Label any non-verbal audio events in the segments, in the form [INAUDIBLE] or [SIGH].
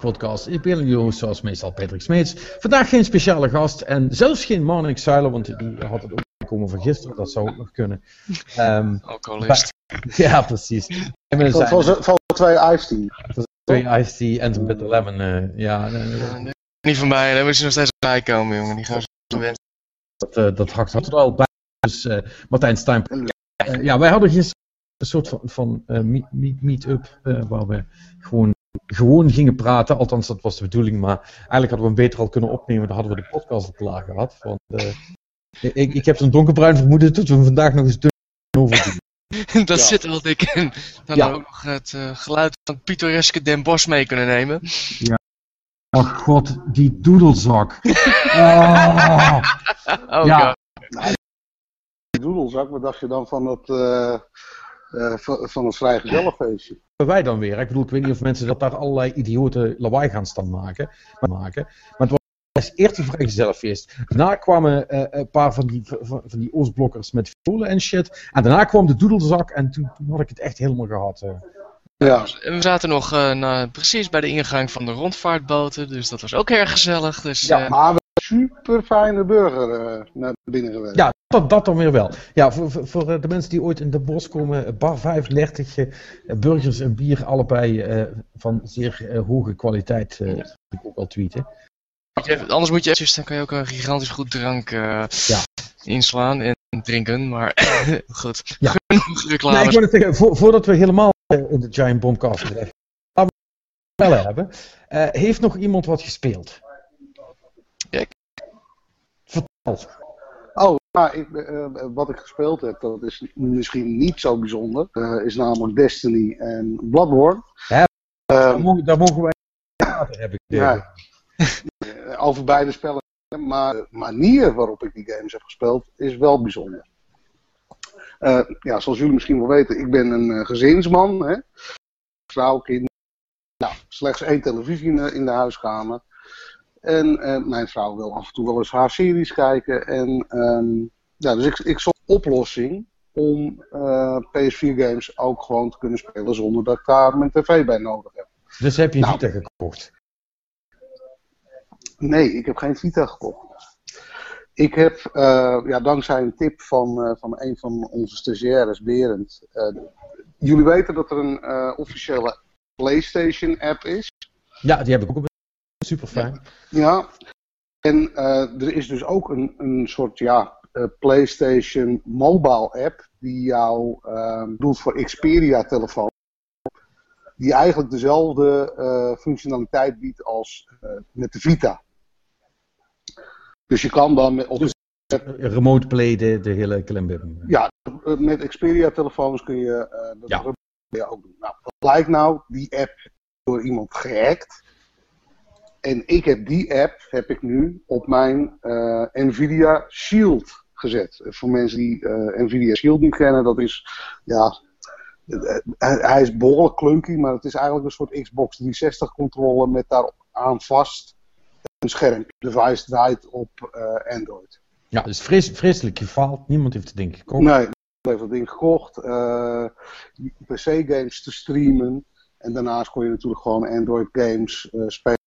Podcast. Ik ben jullie zoals meestal Patrick Smeets. Vandaag geen speciale gast en zelfs geen Marnik Zuilen, want die had het ook komen van gisteren. Dat zou ook nog kunnen. Um, Alcoholist. [LAUGHS] Ja, precies. Van, van twee iced tea. Twee iced tea en een bitter lemon. Uh, ja, uh, niet van mij, dan moet je nog steeds bij komen, jongen. Die gaan zo wensen. Dat, uh, dat hakt er al bij. Dus uh, Martijn Stein. Uh, ja, wij hadden gisteren een soort van, van uh, meet-up meet waar we gewoon, gewoon gingen praten. Althans, dat was de bedoeling. Maar eigenlijk hadden we hem beter al kunnen opnemen. Dan hadden we de podcast al klaar gehad. Want, ik, ik heb zo'n donkerbruin vermoeden dat we hem vandaag nog eens dun over doen. [LAUGHS] dat ja. zit er wel dik in. Dan ja. ook nog het uh, geluid van het pittoreske Den Bosch mee kunnen nemen. Ja. Oh god, die doedelzak. [LAUGHS] oh. oh ja. God. Die doedelzak, wat dacht je dan van het, uh, uh, van het vrijgezellenfeestje? Wij dan weer. Ik bedoel, ik weet niet of mensen dat daar allerlei idioten lawaai gaan staan maken. maken. Maar het was het eerste vrijgezellenfeest. Daarna kwamen uh, een paar van die, van, van die Oostblokkers met violen en shit. En daarna kwam de doedelzak en toen, toen had ik het echt helemaal gehad. Uh. Ja. En we zaten nog uh, na, precies bij de ingang van de rondvaartboten, dus dat was ook erg gezellig. Dus, ja, maar we super fijne burger naar binnen geweest. Ja, dat, dat dan weer wel. Ja, voor, voor, voor de mensen die ooit in de bos komen, bar 35, burgers en bier, allebei van zeer hoge kwaliteit. wil ik ook wel tweeten. Anders moet je eventjes, dan kan je ook een gigantisch goed drank uh, ja. inslaan en drinken, maar [LAUGHS] goed. Ja. [LAUGHS] Genoeg reclame. Nee, ik wil het zeggen, vo voordat we helemaal in de Giant Bombcast terecht laten we het hebben. Uh, heeft nog iemand wat gespeeld? Ja. Vertel. Oh, nou, ik, uh, wat ik gespeeld heb, dat is misschien niet zo bijzonder. Uh, is namelijk Destiny en Bloodborne. Ja, daar, mogen, daar mogen wij praten, heb ik ja. over beide spellen. Maar de manier waarop ik die games heb gespeeld is wel bijzonder. Uh, ja, zoals jullie misschien wel weten, ik ben een gezinsman. Hè? Vrouw, kind. Nou, slechts één televisie in de, in de huiskamer. En uh, mijn vrouw wil af en toe wel eens haar series kijken. En um, ja, dus ik, ik zocht een oplossing om PS4 games ook gewoon te kunnen spelen zonder dat ik daar mijn tv bij nodig heb. Dus heb je nou, Vita gekocht? Nee, ik heb geen Vita gekocht. Ik heb, uh, ja, dankzij een tip van, van een van onze stagiaires, Berend. Jullie weten dat er een officiële PlayStation app is. Ja, die heb ik ook. Super fijn. Ja, en er is dus ook een, een soort ja, PlayStation mobile app die jou doet voor Xperia telefoon. Die eigenlijk dezelfde functionaliteit biedt als met de Vita. Dus je kan dan met, dus remote play de, de hele klimbim. Ja, met Xperia telefoons kun je uh, dat ja. ook doen. Nou, wat blijkt nou? Die app door iemand gehackt. En ik heb die app heb ik nu op mijn uh, Nvidia Shield gezet. Voor mensen die uh, Nvidia Shield niet kennen, dat is ja, hij is behoorlijk clunky, maar het is eigenlijk een soort Xbox 360 controller met daar aan vast een scherm. device draait op uh, Android. Ja, dus fris, friselijk gefaald. Niemand heeft het ding gekocht. Nee, niemand heeft het ding gekocht. Uh, eh, PC-games te streamen. En daarnaast kon je natuurlijk gewoon Android-games uh, spelen.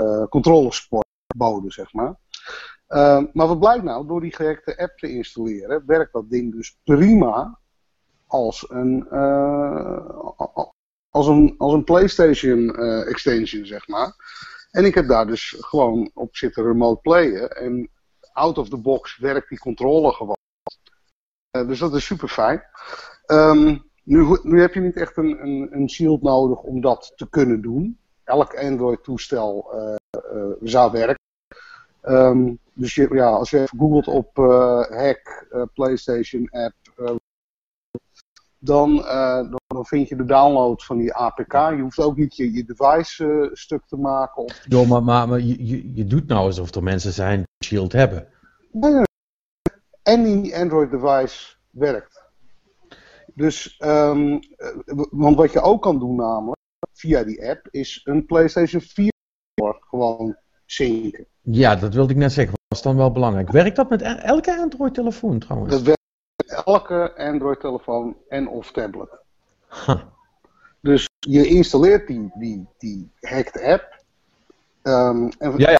Uh, controlesport boden, zeg maar. maar wat blijkt nou? Door die gehackte app te installeren, werkt dat ding dus prima als een, als een, als een PlayStation extension, zeg maar. En ik heb daar dus gewoon op zitten remote playen. En out of the box werkt die controle gewoon. Dus dat is super fijn. Um, nu, nu heb je niet echt een, een, een, shield nodig om dat te kunnen doen. Elk Android toestel uh, uh, zou werken. Um, dus je, ja, als je even googelt op hack PlayStation app dan, uh, dan, vind je de download van die APK. Je hoeft ook niet je, je device uh, stuk te maken. Of... Jo, maar, maar, maar je, je doet nou alsof er mensen zijn die Shield hebben. Nee, nee. Any Android device werkt. Dus, um, want wat je ook kan doen namelijk, via die app, is een PlayStation 4 gewoon zinken. Ja, dat wilde ik net zeggen. Dat is dan wel belangrijk. Werkt dat met elke Android-telefoon trouwens? Dat werkt elke Android-telefoon en of tablet. Huh. Dus je installeert die, die, die hacked app. Ehm, en, Ja, ja.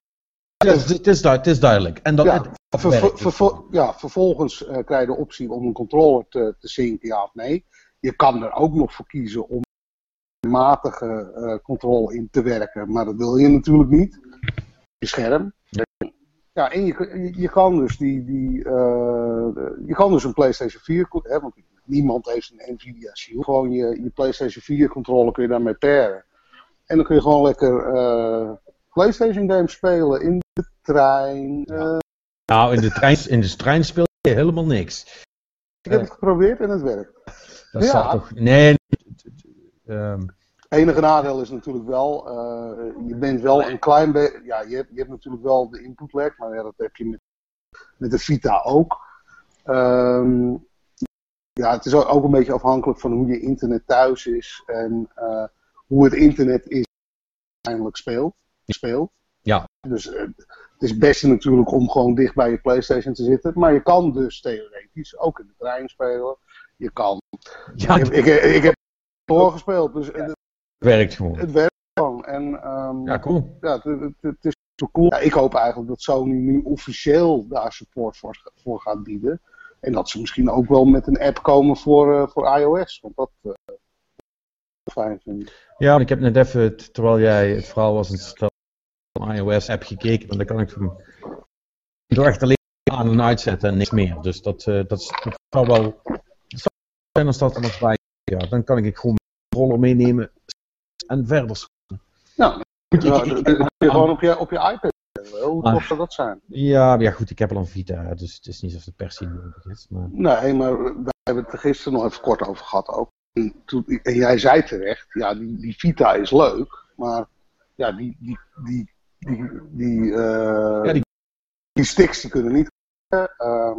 Het, is, het, is, du- het is duidelijk. En dat, Ja, Ver- ver- vervolgens eh, krijg je de optie om een controller te, te zinken, ja of nee. Je kan er ook nog voor kiezen om matige eh controle in te werken, maar dat wil je natuurlijk niet. Je scherm. Ja, en je, je, kan dus die, die eh, je kan dus een PlayStation 4, co- hè, want niemand heeft een Nvidia Shield. Gewoon je, je PlayStation 4 controller kun je daarmee pairen. En dan kun je gewoon lekker eh, PlayStation games spelen in de trein. Nou, in de, trein, in de trein speel je helemaal niks. Ik heb het geprobeerd en het werkt. Dat Ja. toch... Nee, ehm, enige nadeel is natuurlijk wel, eh, je bent wel een klein beetje, ja, je hebt, je hebt natuurlijk wel de input lag, maar ja, dat heb je met, met de Vita ook. Ehm, ja, het is ook een beetje afhankelijk van hoe je internet thuis is en eh, hoe het internet is uiteindelijk speelt. speelt. Ja. Dus eh, het is het beste natuurlijk om gewoon dicht bij je PlayStation te zitten, maar je kan dus theoretisch ook in de trein spelen. Je kan. ja, ik, ik, ik heb doorgespeeld, dus het, werkt gewoon. het werkt gewoon. En ehm, Ja, cool. ja, het, het, is cool. Ja, ik hoop eigenlijk dat Sony nu officieel daar support voor, voor gaat bieden. En dat ze misschien ook wel met een app komen voor, eh, voor iOS. Want dat eh fijn vind ik. Ja, ik heb net even, terwijl jij het verhaal was een iOS-app gekeken. En dan kan ik hem door echt alleen aan en uitzetten en niks meer. Dus dat, eh, dat, zou wel dat zou zijn als dat er nog bij ja, Dan kan ik gewoon meenemen en verder. Nou, Goed, ik- ja, ik- gewoon op je, op je iPad. Hoe tof zou dat zijn? Ja, maar ja, goed, ik heb al een Vita, dus het is niet alsof het per se nodig is. Maar... Nee, maar wij hebben het er gisteren nog even kort over gehad ook. En, toen, en jij zei terecht, ja, die, die Vita is leuk, maar ja, die, die, die, die, die, eh, Ja, die- die sticks die kunnen niet. eh, ehm,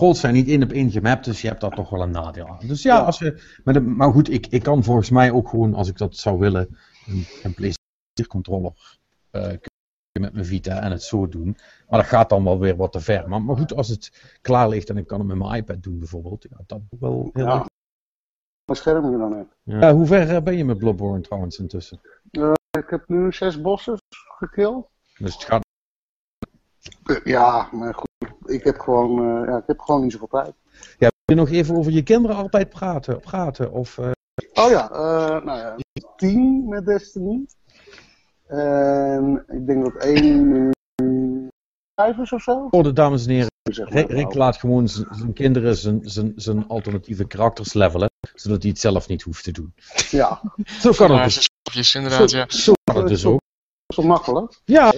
Controls zijn niet in op één gemapt, dus je hebt daar toch wel een nadeel aan. Dus ja, als je, maar, de- maar goed, ik, ik kan volgens mij ook gewoon, als ik dat zou willen, een, een PlayStation controller eh, met mijn Vita en het zo doen. Maar dat gaat dan wel weer wat te ver. Maar, maar goed, als het klaar ligt en ik kan het met mijn iPad doen bijvoorbeeld, ja, dat wel heel ja. Wat scherm je dan hebt. Ja, hoe ver eh, ben je met Bloodborne trouwens intussen? Ik heb nu zes bossen gekild. Dus het gaat Eh, Ja, maar goed, ik heb gewoon, eh, ja, ik heb gewoon niet zoveel tijd. Ja, wil je nog even over je kinderen altijd praten? praten of, eh, Oh ja, eh, nou ja, tien met Destiny. En ik denk dat één nu vijf is of zo. voor de dames en heren, Zeg maar. Rick, laat gewoon zijn kinderen zijn, zijn, zijn alternatieve karakters levelen, zodat hij het zelf niet hoeft te doen. Ja, Zo kan het dus, inderdaad, ja. zo kan het dus ook. zo makkelijk. Ja,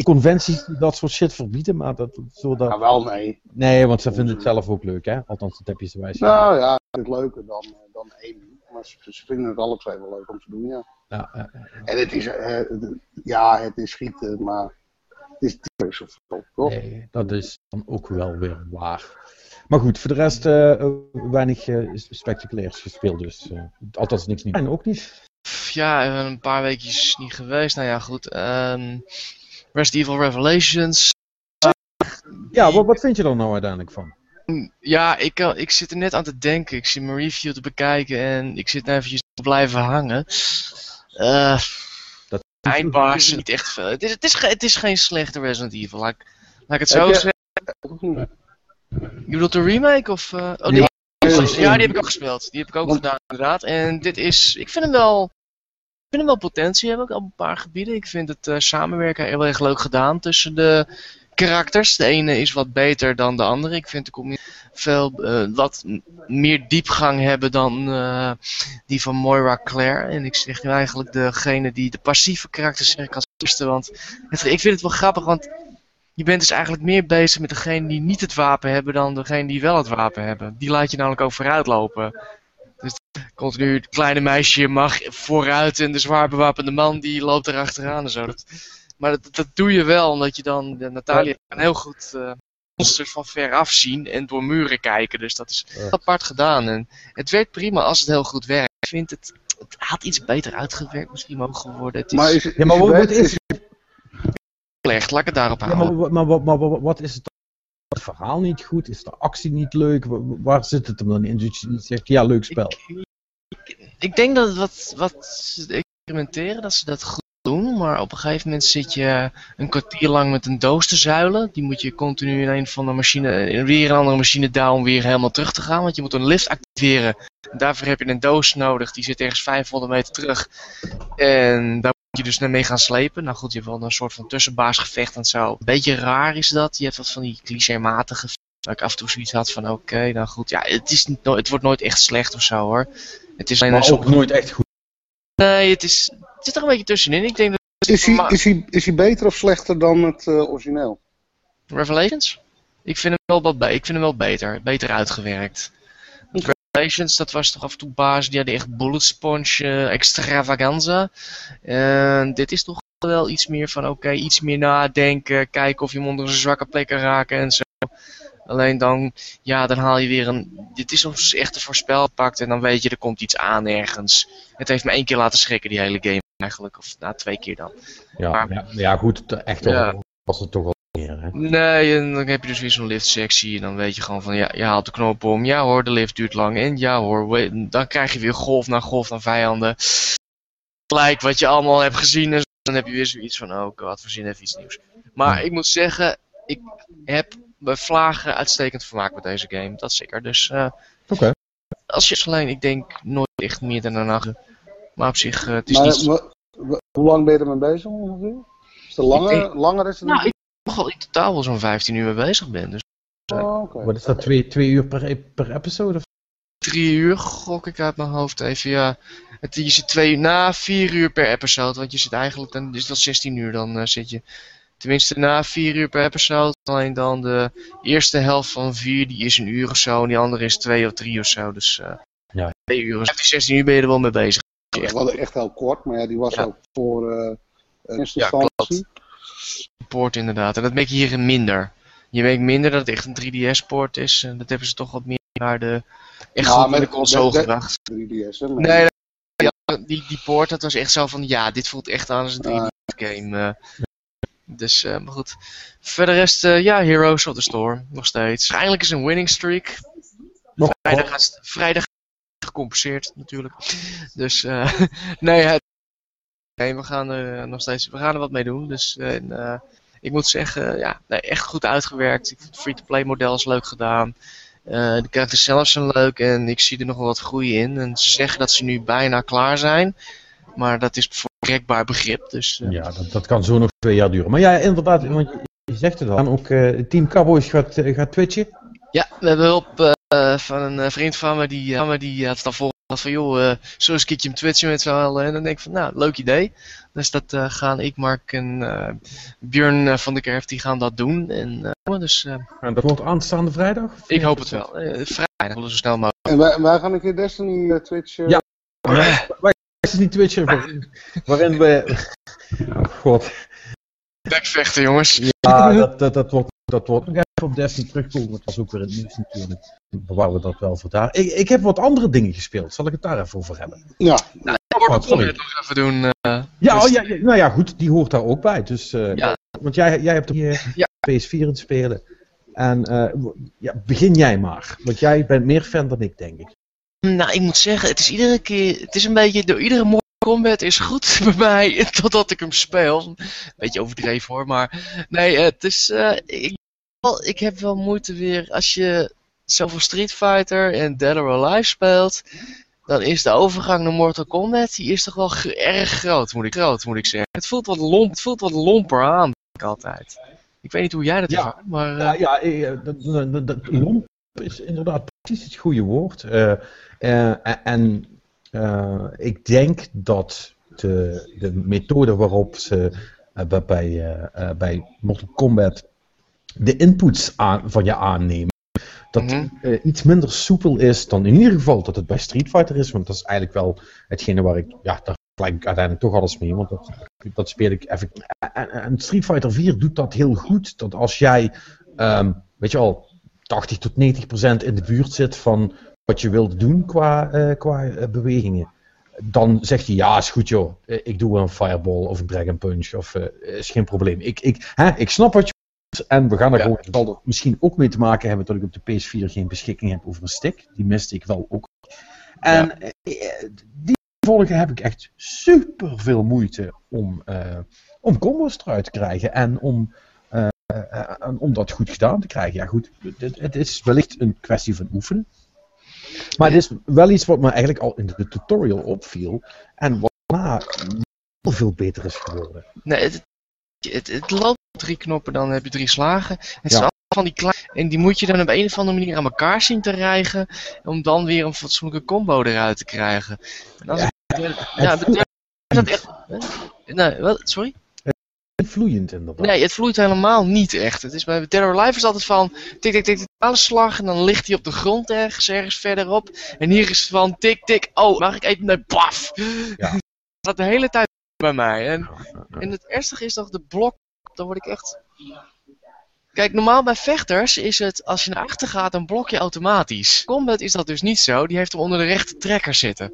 in conventies die dat soort shit verbieden, maar dat, zodat... Nou wel, nee. Nee, want ze vinden het zelf ook leuk, hè? Althans, dat heb je ze wijs. Nou ja, het leuker dan, eh, dan één. Maar ze, ze vinden het alle twee wel leuk om te doen, ja. Ja, ja, ja. En het is, eh, het- ja, het is schieten, maar het is niet zo veel, toch? Nee, dat is dan ook wel weer waar. Maar goed, voor de rest eh, eh, weinig eh, spectaculairs gespeeld, dus eh, althans niks niet. En ook niet. Ja, eh, een paar weekjes niet geweest. Nou ja, goed. ehm Resident Evil Revelations. Ja, wat, wat vind je er nou uiteindelijk van? Ja, ik, eh, ik zit er net aan te denken. Ik zit mijn review te bekijken en ik zit eventjes te blijven hangen. Eh Dat- eindbaas, niet echt veel. Het is, het, is, het is geen slechte Resident Evil. Laat, ik- laat ik het zo je- zeggen. Je bedoelt de remake? Of, eh, oh, die, ja, die heb ik ook gespeeld. Die heb ik ook Want- gedaan, inderdaad. En dit is, ik vind hem wel, vind hem wel potentie hebben op een paar gebieden. Ik vind het eh, samenwerken heel erg leuk gedaan tussen de karakters. De ene is wat beter dan de andere. Ik vind de combi- veel eh, wat meer diepgang hebben dan eh, die van Moira Claire. En ik zeg nu eigenlijk degene die de passieve karakters zeg ik. Want ik vind het wel grappig, want je bent dus eigenlijk meer bezig met degene die niet het wapen hebben dan degene die wel het wapen hebben. Die laat je namelijk ook vooruit lopen. Dus continu het kleine meisje mag vooruit en de zwaar bewapende man die loopt er achteraan en zo. Dat, maar dat, dat doe je wel, omdat je dan, de Natalia kan heel goed eh, monsters van ver af zien en door muren kijken. Dus dat is Ja. apart gedaan. En het werkt prima als het heel goed werkt. Ik vind het, het had iets beter uitgewerkt misschien mogen worden. Het is Maar is, Ja, maar is- wat, wat is, slecht, laat ik het daarop ja, houden. maar, maar, maar, maar, maar wat is het dan? Het verhaal niet goed? Is de actie niet leuk? Wa- Waar zit het hem dan in? Dus je zegt, ja, leuk spel. Ik- ik denk dat wat, wat ze experimenteren, dat ze dat goed doen. Maar op een gegeven moment zit je een kwartier lang met een doos te zuilen. Die moet je continu in een van de machine, weer een andere machine down om weer helemaal terug te gaan. Want je moet een lift activeren. Daarvoor heb je een doos nodig. Die zit ergens 500 meter terug. En daar je dus mee gaan slepen. Nou goed, je hebt wel een soort van tussenbaasgevecht en zo. Een beetje raar is dat. Je hebt wat van die clichématige Waar ik af en toe zoiets had van oké, nou goed. Ja, het, is niet, het wordt nooit echt slecht of zo hoor. Het is alleen maar ook nooit echt goed. Nee, het, is, het zit er een beetje tussenin. Ik denk dat is, hij, is, hij, is hij beter of slechter dan het uh, origineel? Revelations? Ik vind hem wel, wat ik vind hem wel beter. Beter uitgewerkt. Dat was toch af en toe baas. Die hadden echt bullet sponge uh, extravaganza. En dit is toch wel iets meer van oké, iets meer nadenken. Kijken of je onder zijn zwakke plekken raken en zo. Alleen dan, ja, dan haal je weer een. Dit is soms echt een voorspel pakt en dan weet je er komt iets aan ergens. Het heeft me één keer laten schrikken, die hele game eigenlijk. Of na nou, twee keer dan. Ja, maar, ja, ja, goed, echt ja. was het toch wel meer. Hè? Nee, en dan heb je dus weer zo'n liftsectie. En dan weet je gewoon van ja, je haalt de knop om. Ja hoor, de lift duurt lang. En ja hoor, dan krijg je weer golf na golf naar vijanden. Gelijk wat je allemaal hebt gezien. En dan heb je weer zoiets van: oh god, voorzien even iets nieuws. Maar ik moet zeggen, ik heb bij vlagen uitstekend vermaakt met deze game. Dat zeker. Dus uh, okay. als je alleen, ik denk nooit echt meer dan een nacht. Maar op zich, uh, het is maar, niet... hoe lang ben je ermee bezig ongeveer? Is het langer, denk, langer is het Nou, ik denk al in totaal wel zo'n 15 uur mee bezig ben. Dus, oh, okay. Wat is dat, twee, twee uur per, per episode? Of? Drie uur gok ik uit mijn hoofd even, ja. Het, je zit twee uur na, vier uur per episode. Want je zit eigenlijk, dan is dat 16 uur, dan uh, zit je Tenminste na vier uur per episode. Alleen dan de eerste helft van vier die is een uur of zo. En die andere is twee of drie of zo. Dus uh, ja. twee uur. 15, 16 uur ben je er wel mee bezig. Ja, we hadden echt heel kort. Maar ja, die was ook voor uh, eerste ja, instantie. Poort inderdaad. En dat merk je hier minder. Je merkt minder dat het echt een 3DS-poort is. En dat hebben ze toch wat meer naar de echt goed met de console gebracht. 3DS, hè? Nee, ja, die, die poort, dat was echt zo van, ja, dit voelt echt aan als een 3DS-game. Uh, dus, uh, maar goed. Verder rest, uh, ja, Heroes of the Storm, nog steeds. Eindelijk is een winning streak. Vrijdag, vrijdag gecompenseerd, natuurlijk. Dus, uh, [LAUGHS] nee, we gaan er nog steeds, we gaan er wat mee doen. Dus, en, ik moet zeggen, ja, nee, echt goed uitgewerkt. Ik vind het free-to-play model is leuk gedaan. de karakters zelf zijn leuk en ik zie er nog wel wat groei in. En ze zeggen dat ze nu bijna klaar zijn. Maar dat is voor rekbaar begrip. Dus. Ja, dat, dat kan zo nog twee jaar duren. Maar ja, inderdaad, want je zegt het al. Ook Team Cowboys gaat, gaat twitchen. Ja, we hebben hulp van een vriend van me die, me die had het al voor van joh, uh, zo eens een keertje twitchen met z'n allen. En dan denk ik van, nou, leuk idee. Dus dat uh, gaan ik, Mark en uh, Björn van de Kerf, die gaan dat doen. En, dus, en dat wordt aanstaande vrijdag? Ik hoop het wel. vrijdag, zo snel mogelijk. En wij, wij gaan een keer Destiny twitchen. Ja, wij, is niet Twitcher waarin, waarin we... Oh, God. Bekvechten, jongens. Ja, dat, dat, dat wordt... Dat wordt op Destiny terugkomen. Het was ook weer het nieuws natuurlijk. Bewaren we dat wel voor daar. Ik, ik heb wat andere dingen gespeeld. Zal ik het daar even over hebben? Ja. Nou, sorry. het nog even doen. Uh, ja, dus... oh, ja, nou ja, goed. Die hoort daar ook bij. Dus, uh, ja. Want jij, jij hebt hier ja. PS4 in spelen. En uh, ja, begin jij maar. Want jij bent meer fan dan ik, denk ik. Nou, ik moet zeggen, het is iedere keer, het is een beetje, door iedere Mortal Kombat is goed [LAUGHS] bij mij, totdat ik hem speel. Beetje overdreven hoor, maar nee, het is, uh, ik, ik heb wel moeite weer, als je zoveel Street Fighter en Dead or Alive speelt, dan is de overgang naar Mortal Kombat, die is toch wel erg groot, moet ik, groot, moet ik zeggen. Het voelt wat, lomp, het voelt wat lomper aan, denk ik altijd. Ik weet niet hoe jij dat ja, ervaart, maar... Uh... Ja, ja, dat, dat, lomp is inderdaad precies het goede woord. Uh, uh, en ik denk dat de, de methode waarop ze bij, bij Mortal Kombat de inputs aan, van je aannemen, dat mm -hmm. iets minder soepel is dan in ieder geval dat het bij Street Fighter is. Want dat is eigenlijk wel hetgene waar ik, ja, daar gelijk ik uiteindelijk toch alles mee. Want dat, dat speel ik even. En, en, Street Fighter 4 doet dat heel goed. Dat als jij, um, weet je al, 80 tot 90 procent in de buurt zit van wat je wilt doen qua, uh, qua uh, bewegingen. Dan zegt hij, ja, is goed joh, eh, ik doe een fireball of een dragon punch, of is geen probleem. Ik, ik, hè, ik snap wat je en we gaan er ja. gewoon, zal misschien ook mee te maken hebben dat ik op de PS4 geen beschikking heb over een stick. Die miste ik wel ook. En eh, die volgen heb ik echt super veel moeite om, eh, om combos eruit te krijgen. En om, eh, om dat goed gedaan te krijgen. Ja goed, het, het is wellicht een kwestie van oefenen. Maar het is wel iets wat me eigenlijk al in de tutorial opviel. En wat daarna heel veel beter is geworden. Nee, het, het, het loopt drie knoppen, dan heb je drie slagen. Het Ja. allemaal van die kleine... En die moet je dan op een of andere manier aan elkaar zien te rijgen. Om dan weer een fatsoenlijke combo eruit te krijgen. En als Ja, ik- ja, dat echt... Nee, wat? Sorry? Vloeiend inderdaad. Nee, het vloeit helemaal niet echt. Het is bij Dead or Alive is altijd van tik tik tik tik slag en dan ligt hij op de grond ergens ergens verderop. En hier is het van tik tik oh mag ik even nee paf. Ja. [LAUGHS] Dat de hele tijd bij mij. En, en het ernstige is toch de blok, dan word ik echt. Kijk, normaal bij vechters is het als je naar achter gaat dan blok je automatisch. Combat is dat dus niet zo, die heeft hem onder de rechte trekker zitten.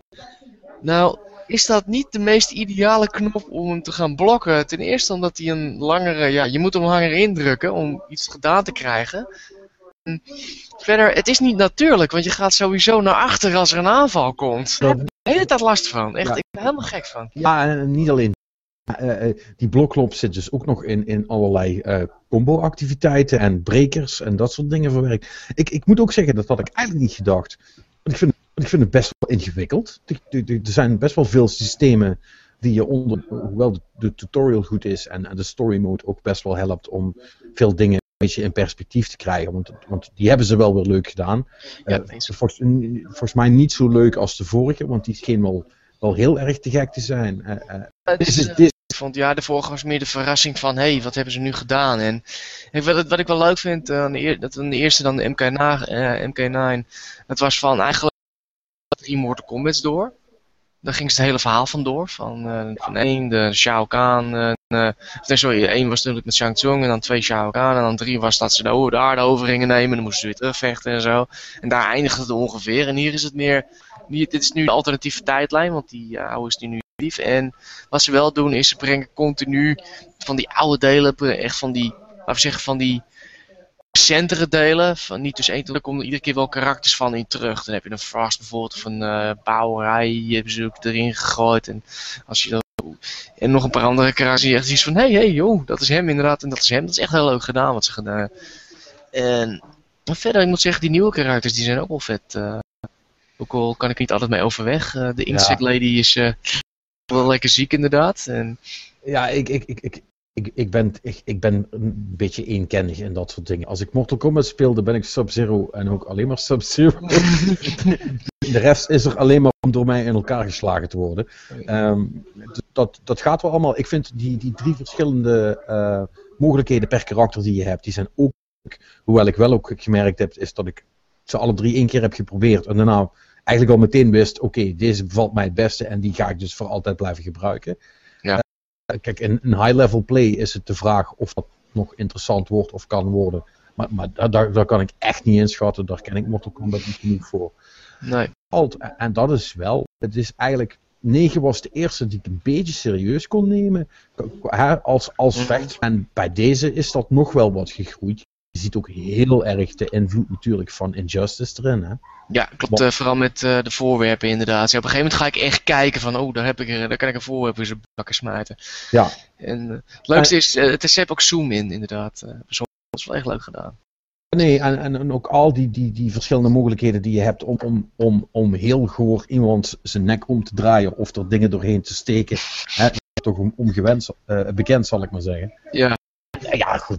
Nou, is dat niet de meest ideale knop om hem te gaan blokken? Ten eerste omdat hij een langere, ja, je moet hem langer indrukken om iets gedaan te krijgen. En verder, het is niet natuurlijk, want je gaat sowieso naar achter als er een aanval komt. Daar heb ik de hele tijd last van. Echt, Ja. ik ben helemaal gek van. Ja, en niet alleen. Eh, eh, die blokknop zit dus ook nog in, in allerlei eh, combo-activiteiten en breakers en dat soort dingen verwerkt. Ik, ik moet ook zeggen, dat had ik eigenlijk niet gedacht. Want ik vind, ik vind het best wel ingewikkeld. Er- zijn best wel veel systemen die je onder, hoewel de, de tutorial goed is en, en de story mode ook best wel helpt om veel dingen een beetje in perspectief te krijgen. Want, want die hebben ze wel weer leuk gedaan. Ja, volgens, volgens mij niet zo leuk als de vorige, want die scheen wel, wel heel erg te gek te zijn. Dit is, vond ja, de vorige was meer de verrassing van, hé, hey, wat hebben ze nu gedaan? En ik, wat, wat ik wel leuk vind, aan de dat de eerste dan de MK9, eh, MK9, dat was van eigenlijk drie Mortal Kombat's door. Daar ging ze het hele verhaal van door. Van, eh, van één, de Shao Kahn. nee, sorry, één was natuurlijk met Shang Tsung en dan twee Shao Kahn. En dan drie was dat ze de, de aarde over gingen nemen. En dan moesten ze weer terugvechten en zo. En daar eindigde het ongeveer. En hier is het meer, hier, dit is nu een alternatieve tijdlijn, want die oude is die nu lief. En wat ze wel doen is ze brengen continu van die oude delen, echt van die, laten we zeggen, van die recentere delen. Van niet dus één, er komen er iedere keer wel karakters van in terug. Dan heb je een Frost bijvoorbeeld of een Bauerij, die hebben ze ook erin gegooid. En, als je dat, en nog een paar andere karakters die echt iets van, hé, hey, hey, joh, dat is hem inderdaad en dat is hem. Dat is echt heel leuk gedaan wat ze gedaan hebben. En maar verder, ik moet zeggen, die nieuwe karakters die zijn ook wel vet. eh. ook al kan ik niet altijd mee overweg. Eh, de Insect Lady is wel lekker ziek inderdaad. En, ja, ik, ik, ik, ik, ik, ik, ben, ik, ik ben een beetje eenkennig in dat soort dingen. Als ik Mortal Kombat speelde, ben ik Sub-Zero en ook alleen maar Sub-Zero. [LAUGHS] De rest is er alleen maar om door mij in elkaar geslagen te worden. Ehm, dat, dat gaat wel allemaal. Ik vind die, die drie verschillende eh, mogelijkheden per karakter die je hebt, die zijn ook. Hoewel ik wel ook gemerkt heb, is dat ik ze alle drie één keer heb geprobeerd. En daarna eigenlijk al meteen wist: oké, deze bevalt mij het beste en die ga ik dus voor altijd blijven gebruiken. Ja. Eh, kijk, in een high-level play is het de vraag of dat nog interessant wordt of kan worden. Maar, maar daar, daar, kan ik echt niet inschatten. Daar ken ik Mortal Kombat niet genoeg voor. nee. Alt, en dat is wel, het is eigenlijk, 9 was de eerste die ik een beetje serieus kon nemen hè, als, als Mhm. vecht. En bij deze is dat nog wel wat gegroeid. Je ziet ook heel erg de invloed natuurlijk van Injustice erin. Hè? Ja, klopt. eh, vooral met eh, de voorwerpen inderdaad. Ja, op een gegeven moment ga ik echt kijken van, oh, daar, heb ik, er- daar kan ik een voorwerp in zijn bakken smijten. Ja. En eh, het leukste is, eh, het is, ook zoom in inderdaad. dat is wel echt leuk gedaan. Nee, en, en, en ook al die, die, die verschillende mogelijkheden die je hebt om, om, om, om heel goor iemand zijn nek om te draaien of er dingen doorheen te steken. Hè, toch om, ongewenst, eh, bekend zal ik maar zeggen. Ja, Ja, ja, goed.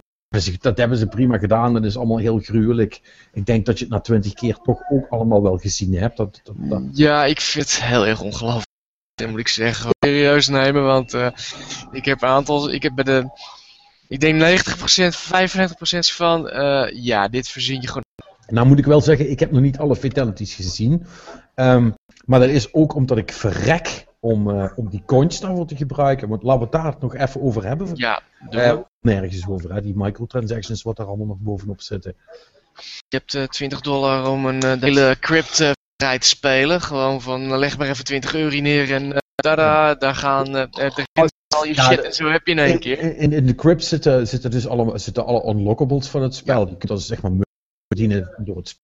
Dat hebben ze prima gedaan. Dat is allemaal heel gruwelijk. Ik denk dat je het na twintig keer toch ook allemaal wel gezien hebt. Dat, dat, dat- ja, ik vind het heel erg ongelooflijk. Dat moet ik zeggen. Serieus nemen, want eh, ik heb een aantal, ik heb bij de, ik denk 90%, 95% van, eh, ja, dit verzin je gewoon. Nou moet ik wel zeggen, ik heb nog niet alle fatalities gezien. Ehm, maar dat is ook omdat ik verrek om, eh, om die coins daarvoor te gebruiken. Want laten we het daar nog even over hebben. Ja, Eh, maar. nergens over, hè? die microtransactions wat daar allemaal nog bovenop zitten. Je hebt eh, 20 dollar om een eh, hele crypt eh, vrij te spelen. Gewoon van eh, leg maar even 20 euro neer en eh, tada, daar gaan eh, eh, de al je shit en zo heb je in één keer. In, in, in de crypt zitten, zitten dus alle, zitten alle unlockables van het spel. Je kunt dus zeg maar verdienen door het spel.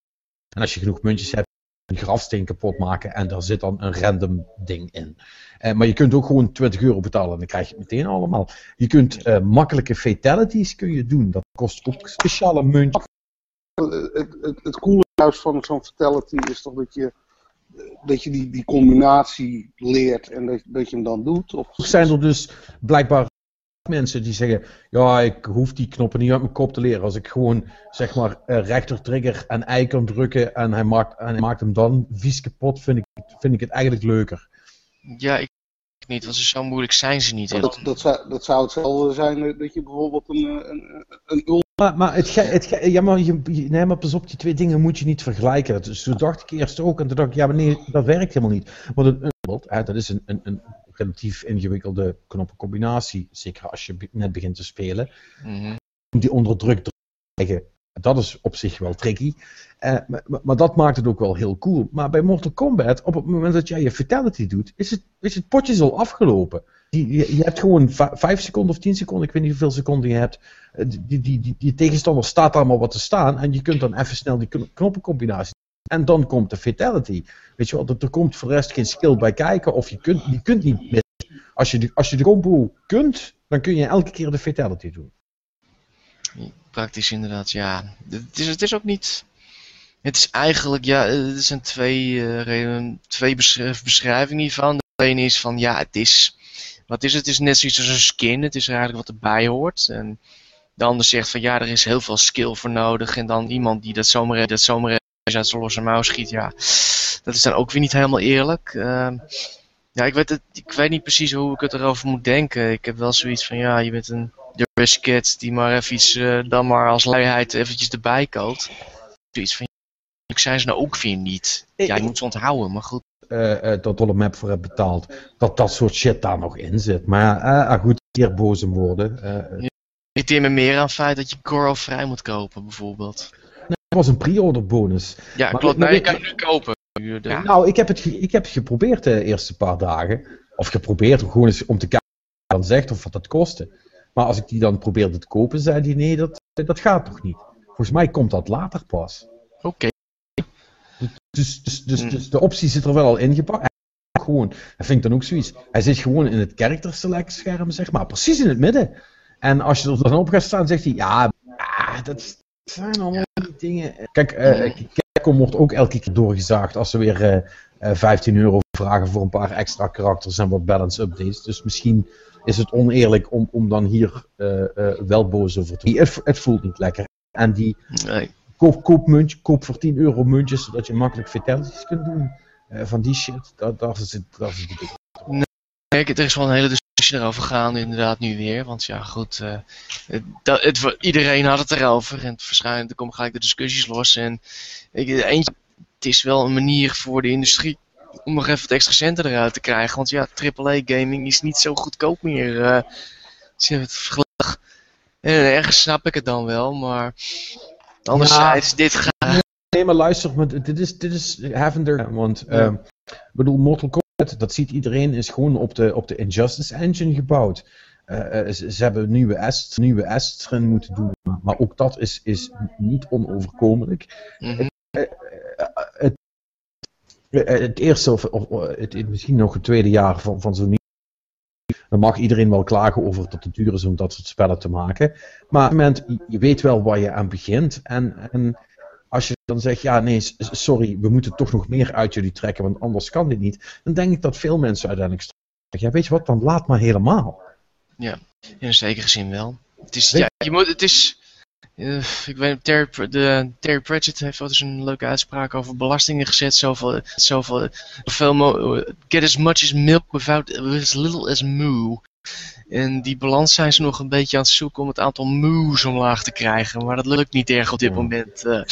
En als je genoeg muntjes hebt, een grafsteen kapot maken en daar zit dan een random ding in. Uh, maar je kunt ook gewoon 20 euro betalen en dan krijg je het meteen allemaal. Je kunt uh, makkelijke fatalities kun je doen. Dat kost ook speciale muntjes. Het, het, het coole juist van zo'n fatality is toch dat je, dat je die, die combinatie leert en dat, dat je hem dan doet. Of... Zijn er dus blijkbaar mensen die zeggen, ja, ik hoef die knoppen niet uit mijn kop te leren. Als ik gewoon, zeg maar, rechter trigger en I kan drukken en hij maakt, en hij maakt hem dan vies kapot, vind ik, vind ik het eigenlijk leuker. Ja, ik niet, want zo moeilijk zijn ze niet. Dat, dat, zou, dat zou hetzelfde zijn dat je bijvoorbeeld een, een, een maar, maar, het, het, ja, maar, je, nee, maar pas op, die twee dingen moet je niet vergelijken. Dus toen dacht ik eerst ook, en toen dacht ik, ja, maar nee, dat werkt helemaal niet. Want een, dat is een, een, een relatief ingewikkelde knoppencombinatie, zeker als je net begint te spelen. Mhm. Die onder druk te krijgen, dat is op zich wel tricky. Uh, maar, maar, dat maakt het ook wel heel cool. Maar bij Mortal Kombat, op het moment dat jij je fatality doet, is het, is het potje al afgelopen. Je, je, je hebt gewoon 5 seconden of 10 seconden, ik weet niet hoeveel seconden je hebt. Eh, die, die, die, die tegenstander staat daar maar wat te staan en je kunt dan even snel die knoppencombinatie. En dan komt de fatality. Weet je wel, er komt voor de rest geen skill bij kijken of je kunt, je kunt niet missen. Als je, de, als je de combo kunt, dan kun je elke keer de fatality doen. Praktisch inderdaad, ja. Het is, het is ook niet... Het is eigenlijk, ja, er zijn twee, uh, twee beschrijvingen hiervan. De ene is van, ja, het is... Wat is het? Het is net zoiets als een skin. Het is eigenlijk wat erbij hoort. En de ander zegt van, ja, er is heel veel skill voor nodig. En dan iemand die dat zomaar, dat zomaar uit zijn losse mouw schiet, ja, dat is dan ook weer niet helemaal eerlijk. Uh, ja, ik weet, het, ik weet niet precies hoe ik het erover moet denken. Ik heb wel zoiets van, ja, je bent een Dirty Cat die maar even iets, uh, dan maar als luiheid eventjes erbij koopt. Zoiets van, ik zijn ze nou ook weer niet. Ja, je moet ze onthouden, maar goed. Uh, uh, dat Dolle Map voor hebt betaald, dat dat soort shit daar nog in zit. Maar uh, goed, keer boze woorden. Uh, irriteer me meer aan het feit dat je Goro vrij moet kopen, bijvoorbeeld. Dat was een pre-order bonus. Ja, maar, klopt. Nee, je kan nu kopen. Ja. Nou, ik heb, het, ik heb het geprobeerd de eerste paar dagen. Of geprobeerd om gewoon eens om te kijken wat hij dan zegt of wat dat kostte. Maar als ik die dan probeerde te kopen, zei hij nee, dat, dat gaat toch niet. Volgens mij komt dat later pas. Oké. Okay. Dus, dus, dus, dus, de optie zit er wel al ingepakt. Gewoon, hij vindt dan ook zoiets. Hij zit gewoon in het character select scherm, zeg maar, precies in het midden. En als je er dan op gaat staan, zegt hij, ja, dat zijn allemaal die dingen. Kijk, uh, Capcom wordt ook elke keer doorgezaagd als ze weer uh, uh, 15 euro vragen voor een paar extra karakters en wat balance updates. Dus misschien is het oneerlijk om, om dan hier wel boos over te worden. Het, het voelt niet lekker. En die nee. koop, koop, muntje, koop voor 10 euro muntjes, zodat je makkelijk fatalities kunt doen. van die shit, dat, dat is het. Dat het nee, er is wel een hele discussie erover gaan inderdaad nu weer. Want ja, goed, uh, het, het, iedereen had het erover. En waarschijnlijk er komen gelijk de discussies los. En ik, eentje, het is wel een manier voor de industrie om nog even wat extra centen eruit te krijgen. Want ja, AAA gaming is niet zo goedkoop meer. Uh, het en ergens snap ik het dan wel, maar anderzijds, ja. dit gaat... Nee, maar luister, dit is, dit is Havender, want uh, ik bedoel, Mortal Kombat, dat ziet iedereen, is gewoon op de, op de Injustice Engine gebouwd. Uh, ze, ze, hebben nieuwe est, nieuwe moeten doen, maar, ook dat is, is niet onoverkomelijk. Mm -hmm. het, het, het, eerste, of, of het, misschien nog het tweede jaar van, van zo'n dan mag iedereen wel klagen over dat het duur is om dat soort spellen te maken. Maar op het moment, je weet wel waar je aan begint. En, en als je dan zegt, ja nee, sorry, we moeten toch nog meer uit jullie trekken, want anders kan dit niet. Dan denk ik dat veel mensen uiteindelijk zeggen, ja weet je wat, dan laat maar helemaal. Ja, in een zekere zin wel. Het is, ja, je moet, het is, uh, ik weet Terry, de, Terry Pratchett heeft wel eens een leuke uitspraak over belastingen gezet. Zoveel, zoveel, zoveel get as much as milk without as little as moo. En die balans zijn ze nog een beetje aan het zoeken om het aantal moes omlaag te krijgen. Maar dat lukt niet erg op dit Ja. moment. eh.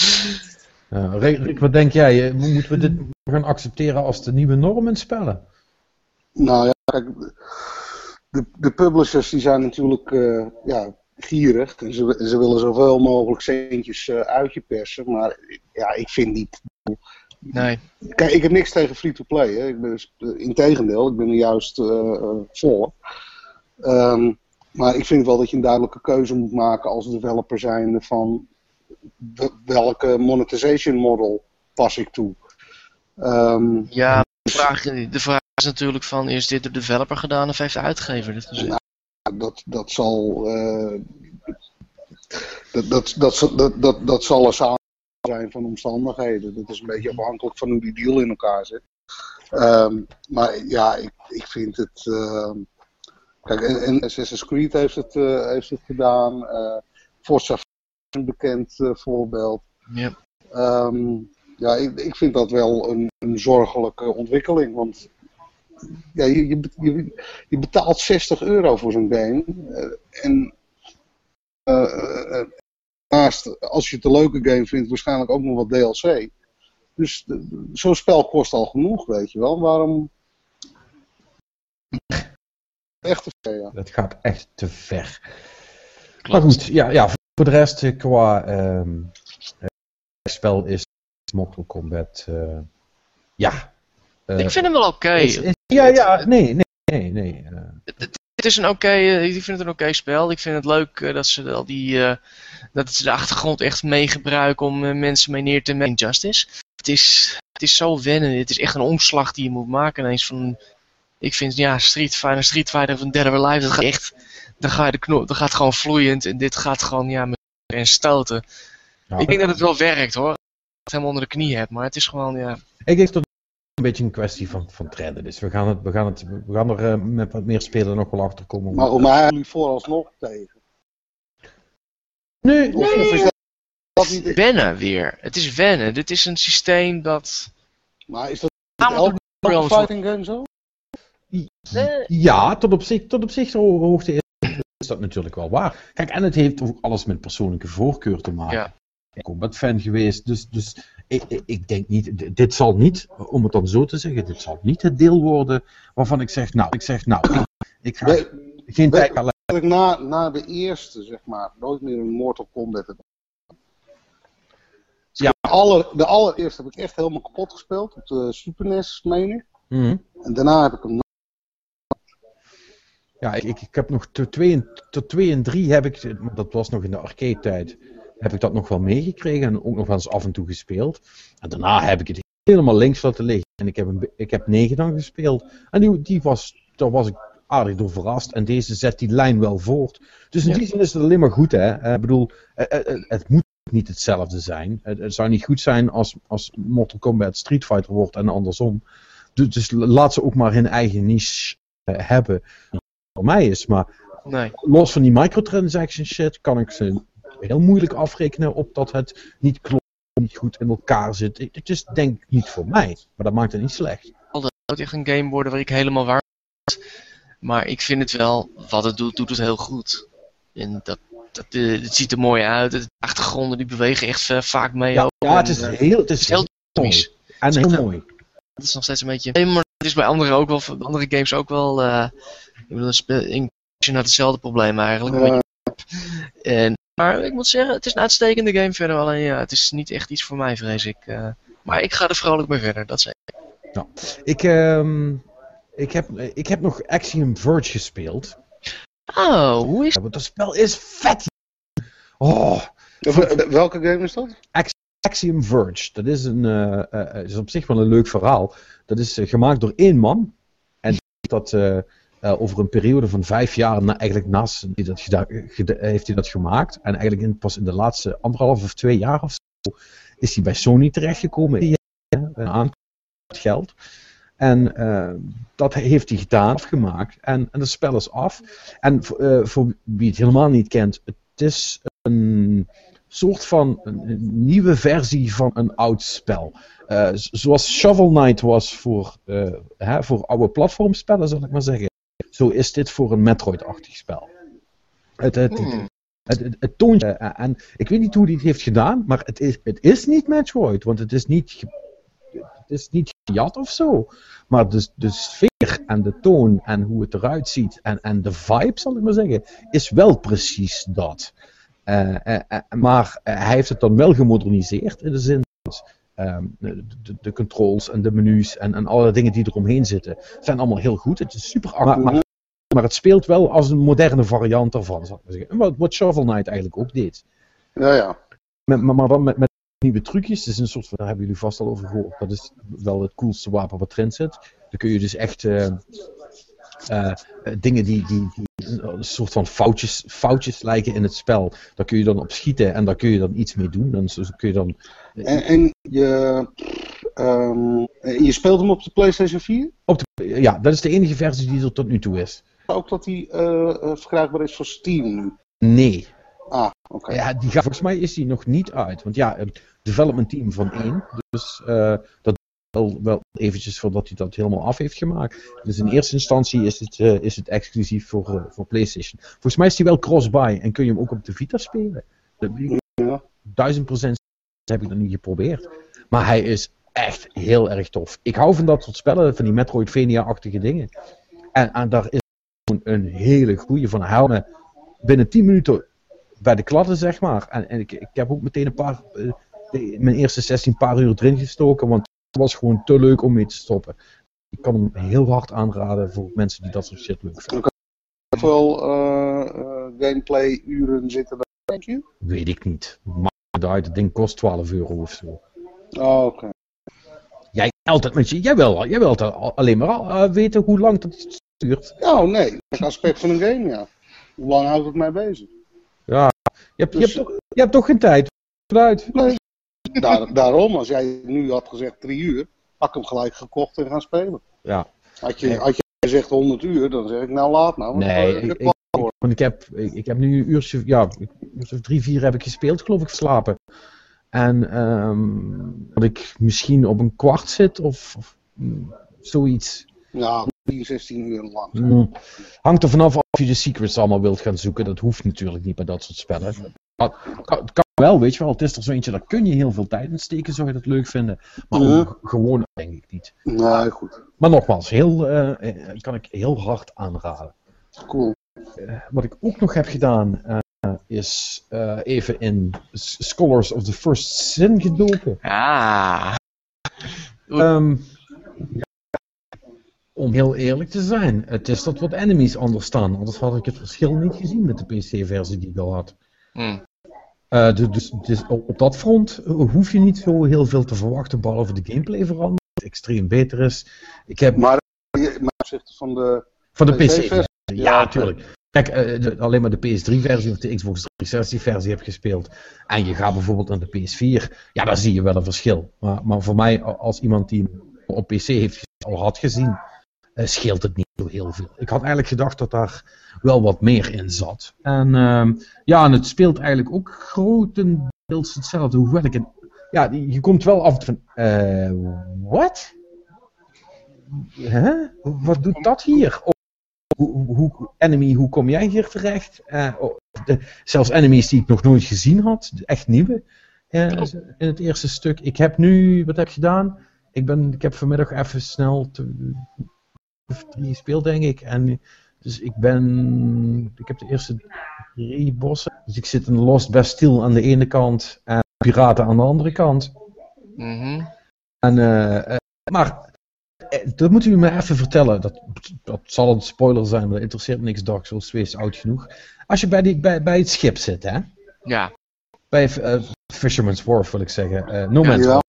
Ja, Rick, Rick, wat denk jij? Eh, Moeten we dit gaan accepteren als de nieuwe norm in spellen? Nou ja, kijk, de, de publishers die zijn natuurlijk eh, ja, gierig. En ze, ze willen zoveel mogelijk centjes eh, uit je persen. Maar ja, ik vind niet. nee. Kijk, ik heb niks tegen free-to-play. hè. Ik ben, integendeel, ik ben er juist voor. Ehm, maar ik vind wel dat je een duidelijke keuze moet maken als developer zijnde van welke monetization model pas ik toe. Ehm, Ja, de vraag, de vraag is natuurlijk van, is dit de developer gedaan of heeft de uitgever dit gezegd? Nou, dat, dat zal. eh, dat, dat, dat, dat, dat, dat zal een samen zijn van omstandigheden. Dat is een beetje afhankelijk van hoe die deal in elkaar zit. Ehm, maar ja, ik, ik vind het. Kijk, en, en Assassin's Creed heeft het, eh, heeft het gedaan. eh Forza is een bekend eh, voorbeeld. Ja. Ehm, ja, ik, ik vind dat wel een, een zorgelijke ontwikkeling. Want ja, je, je, je, betaalt 60 euro voor zo'n game. en eh, naast, als je het een leuke game vindt, waarschijnlijk ook nog wat DLC. Dus zo'n spel kost al genoeg, weet je wel. Waarom. Echt te veel, ja. Dat gaat echt te ver. Klopt. Maar goed, ja, ja, voor de rest eh, qua ehm, eh, spel is Mortal Kombat, eh, ja. Ik vind hem wel oké. ja, ja, nee, nee, nee, nee. Het is een oké, ik vind het een oké spel. Ik vind het leuk dat ze al die, eh, dat ze de achtergrond echt meegebruiken om mensen mee neer te nemen. Justice. Het is, het is zo wennen. Het is echt een omslag die je moet maken ineens van. Ik vind ja, Street Fighter, Street Fighter van Dead or Alive, dat gaat echt. Dan ga je de knop, dat gaat gewoon vloeiend en dit gaat gewoon ja met en stoten. ja, Ik denk dat het wel werkt hoor. Dat je het helemaal onder de knie hebt, maar het is gewoon ja. Ik denk dat het een beetje een kwestie van, van trenden is. We gaan, het, we, gaan het, we gaan er eh, met wat meer spelen nog wel achter komen. Maar om jullie vooralsnog tegen. nee, Of, of is dat, dat niet. Wennen weer. Het is wennen. Dit is een systeem dat. Maar is dat elke fighting game zo? Nee. Ja, tot op zich, tot op zich ho- hoogte is, dat natuurlijk wel waar. Kijk, en het heeft ook alles met persoonlijke voorkeur te maken. Ja. Ik ben combat fan geweest, dus, dus ik, ik- denk niet, dit zal niet, om het dan zo te zeggen, dit zal niet het deel worden waarvan ik zeg, nou, ik zeg, nou, ik, ik ga We- geen tijd ik na, na de eerste, zeg maar, nooit meer een Mortal Kombat heb. Ja. De, aller, de allereerste heb ik echt helemaal kapot gespeeld, op de Super NES, meen ik. Mhm. En daarna heb ik hem Ja, ik, ik heb nog tot 2 en, tot twee en 3 heb ik, dat was nog in de arcade tijd, heb ik dat nog wel meegekregen en ook nog wel eens af en toe gespeeld. En daarna heb ik het helemaal links laten liggen. En ik heb, een, ik heb 9 dan gespeeld. En die, die was, daar was ik aardig door verrast. En deze zet die lijn wel voort. Dus in Ja. die zin is het alleen maar goed, hè. Eh, Ik bedoel, eh, eh, het moet niet hetzelfde zijn. Het, zou niet goed zijn als, als Mortal Kombat Street Fighter wordt en andersom. Dus, dus laat ze ook maar hun eigen niche hebben. Voor mij is, maar Nee. los van die microtransaction shit kan ik ze heel moeilijk afrekenen op dat het niet klopt, niet goed in elkaar zit. Het is denk ik niet voor mij, maar dat maakt het niet slecht. Het moet echt een game worden waar ik helemaal waar Maar ik vind het wel, wat het doet, doet het heel goed. En dat, dat, eh, het ziet er mooi uit. De achtergronden die bewegen echt eh, vaak mee. Ja, ja het is eh, heel, het is heel dynamisch. En heel mooi. Het is nog steeds een beetje. Het is bij andere ook wel, andere games ook wel. eh ik bedoel, een speel- in je had hetzelfde probleem eigenlijk. En, maar ik moet zeggen, het is een uitstekende game verder. Alleen ja, het is niet echt iets voor mij, vrees ik. eh. maar ik ga er vrolijk mee verder, dat zeg ik. Ik, ehm, ik, heb, ik heb nog Axiom Verge gespeeld. Oh, hoe is Ja, want dat spel is vet. Oh, wel- welke game is dat? Axiom Verge. Dat is, een, eh, eh, eh, is op zich wel een leuk verhaal. Dat is gemaakt door één man. En dat over een periode van vijf jaar, na, eigenlijk naast hij dat heeft hij dat gemaakt. En eigenlijk in, pas in de laatste anderhalf of twee jaar of zo is hij bij Sony terechtgekomen. Die, aantal geld. En dat heeft hij gedaan, afgemaakt. En, en spel is af. En voor wie het helemaal niet kent, het is een soort van een, een nieuwe versie van een oud spel. Eh, zoals Shovel Knight was voor, eh, hè, voor oude platformspellen, zal ik maar zeggen. Zo is dit voor een Metroid-achtig spel. Het, het, Hmm. het, het, het toontje, eh, en ik weet niet hoe hij het heeft gedaan, maar het is, het is niet Metroid, want het is niet, het is niet gejat of zo. Maar de, de sfeer en de toon en hoe het eruit ziet en, en de vibe, zal ik maar zeggen, is wel precies dat. Eh, eh, eh, maar hij heeft het dan wel gemoderniseerd in de zin dat ehm, de, controls en de menus en, en alle dingen die eromheen zitten, zijn allemaal heel goed. Het is super maar, maar, maar het speelt wel als een moderne variant daarvan, zal ik maar zeggen. Wat, wat Shovel Knight eigenlijk ook deed. Ja, ja. Met, maar, maar dan met, met nieuwe trucjes. Het is een soort van, daar hebben jullie vast al over gehoord. Dat is wel het coolste wapen wat erin zit. Dan kun je dus echt eh, eh, dingen die, die, die een soort van foutjes, foutjes lijken in het spel. Daar kun je dan op schieten en daar kun je dan iets mee doen. Dan zo kun je dan. En, en je, ehm, en je speelt hem op de PlayStation 4? Op de, ja, dat is de enige versie die er tot nu toe is. Ook dat die eh, eh, verkrijgbaar is voor Steam nu? Nee. Ah, oké. Ja, die volgens mij is die nog niet uit. Want ja, het development team van één. Dus eh, dat wel, wel eventjes voordat hij dat helemaal af heeft gemaakt. Dus in eerste instantie is het, eh, is het exclusief voor, eh, voor PlayStation. Volgens mij is die wel cross-buy en kun je hem ook op de Vita spelen. Dat duizend procent heb ik nog niet geprobeerd. Maar hij is echt heel erg tof. Ik hou van dat soort spellen, van die Metroidvania-achtige dingen. En, en daar is een hele goede van helmen. Binnen 10 minuten bij de kladden, zeg maar. En, en ik, ik heb ook meteen een paar, eh, mijn eerste 16 paar uur erin gestoken, want was gewoon te leuk om mee te stoppen. Ik kan hem heel hard aanraden voor mensen die dat soort shit leuk vinden. Hoeveel eh, gameplay uren zitten er, denk je? Weet ik niet. Maakt het uit, het ding kost 12 euro of zo. Oh, oké. Jij altijd met je, jij wil, jij wilt al- alleen maar eh, weten hoe lang dat duurt. Nou, nee. Dat is een aspect van een game, ja. Hoe lang houdt het mij bezig? Ja, je hebt, je Dus- hebt, toch, je hebt toch geen tijd? Nee. Daar, daarom, als jij nu had gezegd drie uur, had ik hem gelijk gekocht en gaan spelen. Ja. Had je, had je gezegd 100 uur, dan zeg ik nou laat nou. want Nee, dan- ik, ik, want ik, heb, ik, heb nu een uurtje, ja, uurtje of drie, vier heb ik gespeeld, geloof ik, verslapen. En ehm, dat ik misschien op een kwart zit of, of zoiets. Ja, 10, 16 uur lang. Mm. Hangt er vanaf of je de secrets allemaal wilt gaan zoeken. Dat hoeft natuurlijk niet bij dat soort spellen. Kan, het kan wel, weet je wel. Het is er zo eentje, daar kun je heel veel tijd in steken, zou je dat leuk vinden. Maar Ja. ook gewoon, denk ik niet. Nee, goed. Maar nogmaals, heel, eh, eh, kan ik heel hard aanraden. Cool. Wat ik ook nog heb gedaan, eh, is eh, even in Scholars of the First Sin gedoken. Ah. Ehm, om heel eerlijk te zijn, het is dat wat enemies anders staan. Anders had ik het verschil niet gezien met de PC-versie die ik al had. Hm. Eh, dus, dus, dus op dat front eh, hoef je niet zo heel veel te verwachten, behalve de gameplay verandert, extreem beter is. Ik heb Maar, je- maar opzichte van de van de PC-versie? PC-versie, ja, Ja, natuurlijk. Kijk, eh, de- alleen maar de PS3-versie of de Xbox 360-versie heb gespeeld. En je gaat bijvoorbeeld naar de PS4, ja, daar zie je wel een verschil. Maar, maar voor mij, als iemand die hem op PC heeft, al had gezien, eh, scheelt het niet zo heel veel. Ik had eigenlijk gedacht dat daar wel wat meer in zat. En ehm, ja, en het speelt eigenlijk ook grotendeels hetzelfde. Hoewel ik een, ja, je komt wel af van, eh, wat? Wat doet dat hier? Of, hoe, hoe, enemy, hoe kom jij hier terecht? Eh, oh, de, zelfs enemies die ik nog nooit gezien had, echt nieuwe. in het eerste stuk. Ik heb nu, wat heb ik gedaan? Ik, ben, ik heb vanmiddag even snel te, drie gespeeld, denk ik. En, dus ik ben, ik heb de eerste drie bossen. Dus ik zit in Lost Bastille aan de ene kant en Piraten aan de andere kant. Mhm. En, eh, eh, maar eh, dat moet u me even vertellen. Dat, dat zal een spoiler zijn, maar dat interesseert me niks. Dark Souls 2 is oud genoeg. Als je bij, die, bij, bij het schip zit, hè? Ja, Bij Fisherman's Wharf wil ik zeggen. eh no Man's Ja.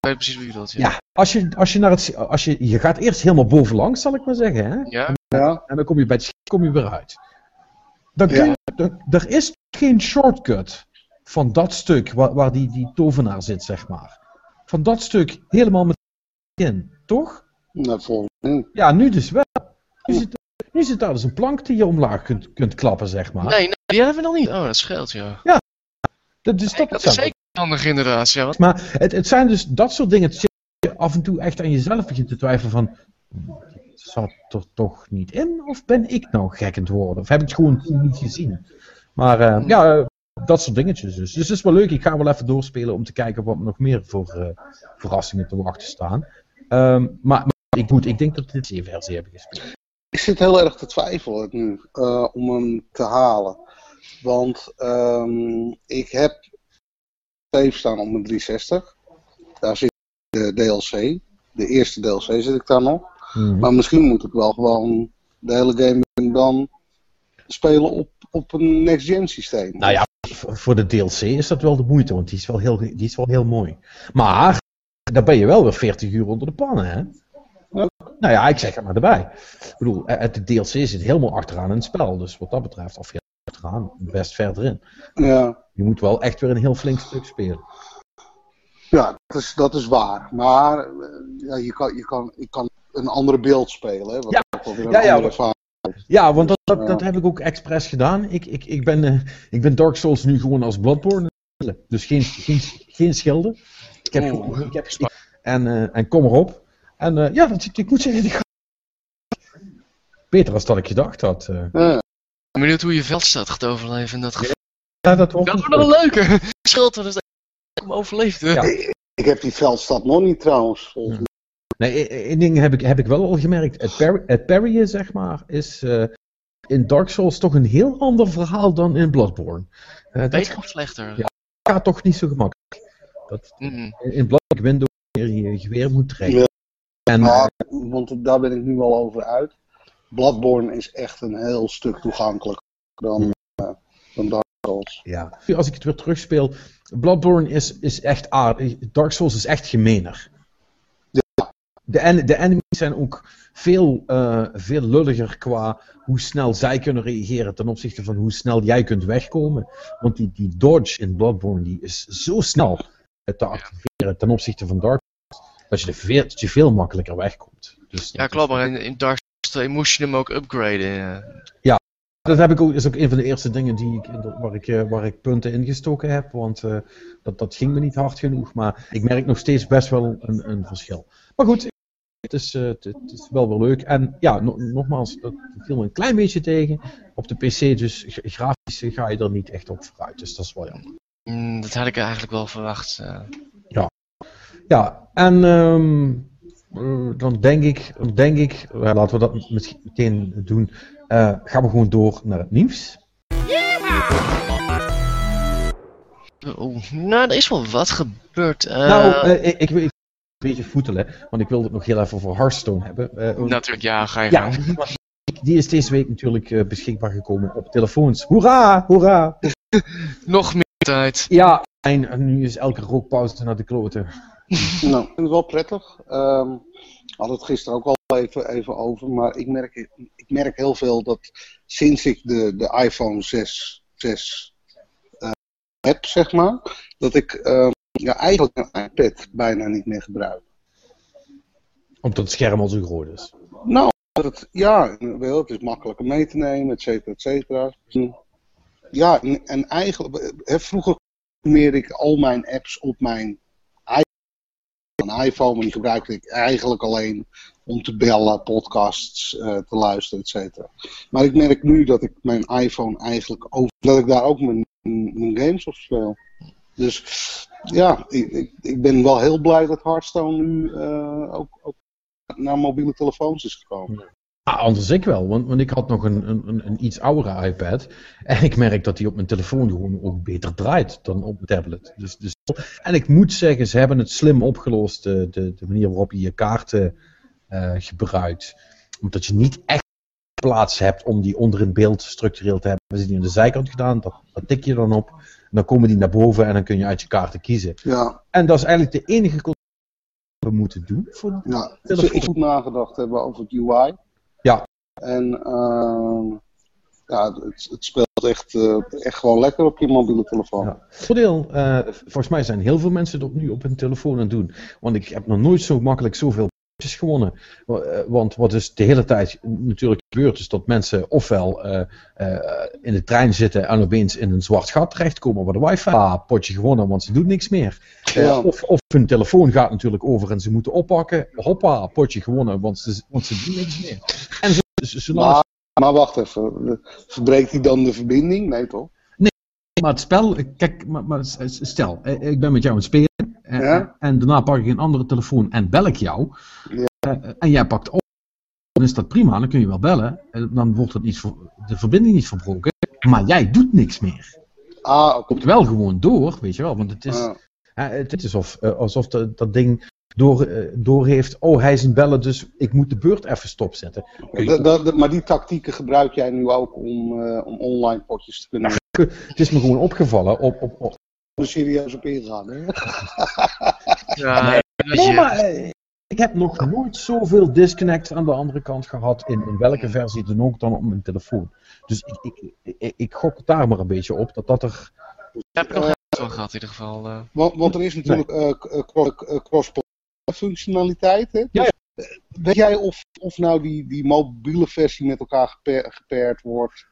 Weet precies wat je bedoelt. Ja. Ja, als je, als je naar het. Als je, je gaat eerst helemaal bovenlangs, zal ik maar zeggen. Hè? Ja? Ja, En dan kom je bij het schip kom je weer uit. Dan kun Ja. je, dan- er is geen shortcut van dat stuk waar, waar die, die tovenaar zit, zeg maar. Van dat stuk helemaal met in, toch? nou, volgens mij. Ja, nu dus wel. Nu zit, nu zit daar dus een plank die je omlaag kunt, kunt klappen, zeg maar. Nee, nee, die hebben we nog niet. Oh, dat scheelt, ja. Dat, dus dat, Dat is zeker generatie, ja. Wat? Maar het, het zijn dus dat soort dingen dat je af en toe echt aan jezelf begint te twijfelen van... Zat er toch niet in? Of ben ik nou gek aan het worden? Of heb ik het gewoon niet gezien? Maar eh, ja, dat soort dingetjes dus. Dus het is wel leuk. Ik ga wel even doorspelen om te kijken wat me nog meer voor eh, verrassingen te wachten staan. Ehm, maar, maar ik, moet, ik denk dat dit de versie heb gespeeld. Ik zit heel erg te twijfelen nu eh, om hem te halen. Want ehm, ik heb save staan op mijn 360. Daar zit de DLC. De eerste DLC zit ik daar nog. Mhm. Maar misschien moet ik wel gewoon de hele game dan spelen op, op een next-gen systeem. Nou ja, voor de DLC is dat wel de moeite, want die is wel heel, die is wel heel mooi. Maar, dan ben je wel weer 40 uur onder de pannen, hè? Ja. Nou ja, ik zeg het maar erbij. Ik bedoel, eh, het de DLC zit helemaal achteraan in het spel, dus wat dat betreft, of heel achteraan, best verder in. Ja, Je moet wel echt weer een heel flink stuk spelen. ja dat, is, dat is waar. Maar eh, ja, je kan, je kan, ik kan een andere beeld spelen. Hè, wat Ja. ook wel weer een Ja, ja, ervaring Ja, want dat, dat, heb ik ook expres gedaan. Ik, ik, ik, ben, eh, ik ben Dark Souls nu gewoon als Bloodborne. Dus geen, geen, geen schilden. Ik heb, Oh. ik heb, en, eh, en kom erop. En eh, ja, dat, ik moet zeggen, die beter dan dat ik gedacht had. Ja, ben benieuwd hoe je veldstad gaat overleven in dat geval. Ja, dat wordt Dat wordt nog een leuke. Schuld dat hem overleefde. Ja. ik heb die veldstad nog niet trouwens. Nee, e- e- één ding heb ik, heb ik wel al gemerkt. Het, parry, het parryen, zeg maar, is eh, in Dark Souls toch een heel ander verhaal dan in Bloodborne. Eh, dat Beter of slechter? Ja. gaat toch niet zo gemakkelijk. Dat, Mm. in in Bloodborne window je je geweer moet trekken. Ja. En, Maar, want daar ben ik nu al over uit. Bloodborne is echt een heel stuk toegankelijker dan, eh, dan Dark Souls. ja. Als ik het weer terugspeel, Bloodborne is, is echt aardig. Dark Souls is echt gemener. De, en, de enemies zijn ook veel, eh, veel lulliger qua hoe snel zij kunnen reageren ten opzichte van hoe snel jij kunt wegkomen. Want die, die dodge in Bloodborne die is zo snel te activeren ten opzichte van Dark Souls, dat je, er veel, dat je veel makkelijker wegkomt. Dus Ja, klopt. Maar in, in Dark Souls 2 moest je hem ook upgraden. eh. Dat heb ik ook, is ook een van de eerste dingen die ik, waar, ik, eh, waar ik punten ingestoken heb. Want eh, dat, dat ging me niet hard genoeg. Maar ik merk nog steeds best wel een, een verschil. Maar goed, het is, eh, het, het is wel weer leuk. En ja, no- nogmaals, dat viel me een klein beetje tegen. Op de PC, dus grafisch ga je er niet echt op vooruit. Dus dat is wel jammer. Mm, dat had ik eigenlijk wel verwacht. eh. Ja, en ehm, eh, dan denk ik, dan denk ik eh, laten we dat misschien meteen doen. Eh, gaan we gewoon door naar het nieuws. Oeh, nou, er is wel wat gebeurd. eh, Nou, ik, ik wil ik, een beetje voetelen, want ik wilde het nog heel even over Hearthstone hebben. Eh, Natuurlijk, ja, ga je ja, gang. die, is deze week natuurlijk eh, beschikbaar gekomen op telefoons. Hoera, hoera! Nog meer tijd. Ja, en nu is elke rookpauze naar de kloten. Nou, ik vind het wel prettig. Ehm had het gisteren ook al even, even over, maar ik merk, ik merk heel veel dat sinds ik de, de iPhone 6, 6 eh, heb, zeg maar, dat ik ehm, ja, eigenlijk een iPad bijna niet meer gebruik. Omdat het scherm al zo groot is. Nou, het, ja, het is makkelijker mee te nemen, et cetera, et cetera. Ja, en, en eigenlijk, hè, vroeger consumeerde ik al mijn apps op mijn een iPhone, maar die gebruikte ik eigenlijk alleen om te bellen, podcasts eh, te luisteren, et cetera. Maar ik merk nu dat ik mijn iPhone eigenlijk over, dat ik daar ook mijn, mijn games op speel. Dus ja, ik, ik, ben wel heel blij dat Hearthstone nu eh, ook, ook naar mobiele telefoons is gekomen. Ah, anders ik wel, want, want ik had nog een, een, een, iets oudere iPad. En ik merk dat die op mijn telefoon gewoon ook beter draait dan op mijn tablet. Dus, dus, en ik moet zeggen, ze hebben het slim opgelost, de, de, de manier waarop je je kaarten eh, gebruikt. Omdat je niet echt plaats hebt om die onder in beeld structureel te hebben. We zijn die aan de zijkant gedaan, dat, dat tik je dan op. En dan komen die naar boven en dan kun je uit je kaarten kiezen. Ja, En dat is eigenlijk de enige we moeten doen. Voor ja. Ik goed nagedacht hebben over het UI. En ehm, ja, het, het speelt echt, eh, echt gewoon lekker op je mobiele telefoon. Ja. Voordeel, eh, volgens mij zijn heel veel mensen dat nu op hun telefoon aan het doen. Want ik heb nog nooit zo makkelijk zoveel puntjes gewonnen. Eh, Want wat dus de hele tijd natuurlijk gebeurt, is dat mensen ofwel in de trein zitten en opeens in een zwart gat terechtkomen waar de wifi. Ah, potje gewonnen, want ze doen niks meer. Ja. of, of hun telefoon gaat natuurlijk over en ze moeten oppakken. Hoppa, potje gewonnen, want ze, want ze doen niks meer. En zo- zolang Maar, maar wacht even, verbreekt hij dan de verbinding? Nee toch? Maar het spel, kijk, maar, maar stel, eh, ik ben met jou aan het spelen. eh, Ja. En daarna pak ik een andere telefoon en bel ik jou. Ja. eh, en jij pakt op. Dan is dat prima, dan kun je wel bellen. En dan wordt het niet, de verbinding niet verbroken. Maar jij doet niks meer. Ah, oké. Komt wel gewoon door, weet je wel. Want het is, Ah, hè, het is alsof, eh, alsof de- dat ding door, eh, door heeft, oh hij is een bellen, dus ik moet de beurt even stopzetten. Dat- dat- dat- maar die tactieken gebruik jij nu ook om, eh, om online potjes te kunnen Het is me gewoon opgevallen op, op, op er serieus op ingaan. Hè? [LAUGHS] Ja, Nee, maar eh, ik heb nog nooit zoveel disconnect aan de andere kant gehad. In, in welke versie dan ook dan op mijn telefoon. Dus ik, ik, ik, ik gok daar maar een beetje op dat dat er. Daar heb ik nog van gehad in ieder geval. eh. Want, want er is natuurlijk eh, k- eh, functionaliteit. Ja, Dus, eh, Weet jij of, of nou die, die mobiele versie met elkaar gepa- gepaard wordt?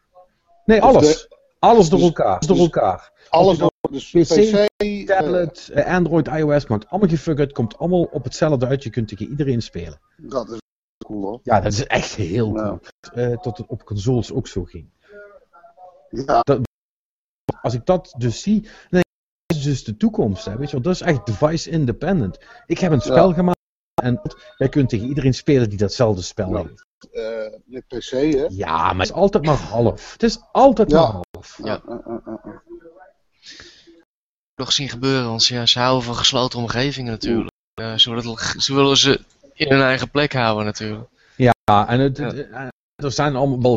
Nee, alles. Alles door dus- elkaar. Alles door dus- elkaar. Alles door dus PC, PC, eh, Tablet, eh, Android, iOS, maakt allemaal gefuckerd. Komt allemaal op hetzelfde uit. Je kunt tegen iedereen spelen. dat is cool hoor. Ja, dat is echt heel Nou. cool. Tot het op consoles ook zo ging. Ja, Als ik dat dus zie, dan dat is dus de toekomst. Hè? Weet je wel? Dat is echt device independent. Ik heb een spel Ja. gemaakt en jij kunt tegen iedereen spelen die datzelfde spel Ja. heeft. eh, met PC hè. Ja, maar het is altijd maar half. Het is altijd Ja. maar half. Ja. Nog zien gebeuren, want ja, ze houden van gesloten omgevingen natuurlijk. Eh, ze, willen, ze willen ze in hun eigen plek houden natuurlijk. Ja, en het, eh, er zijn allemaal wel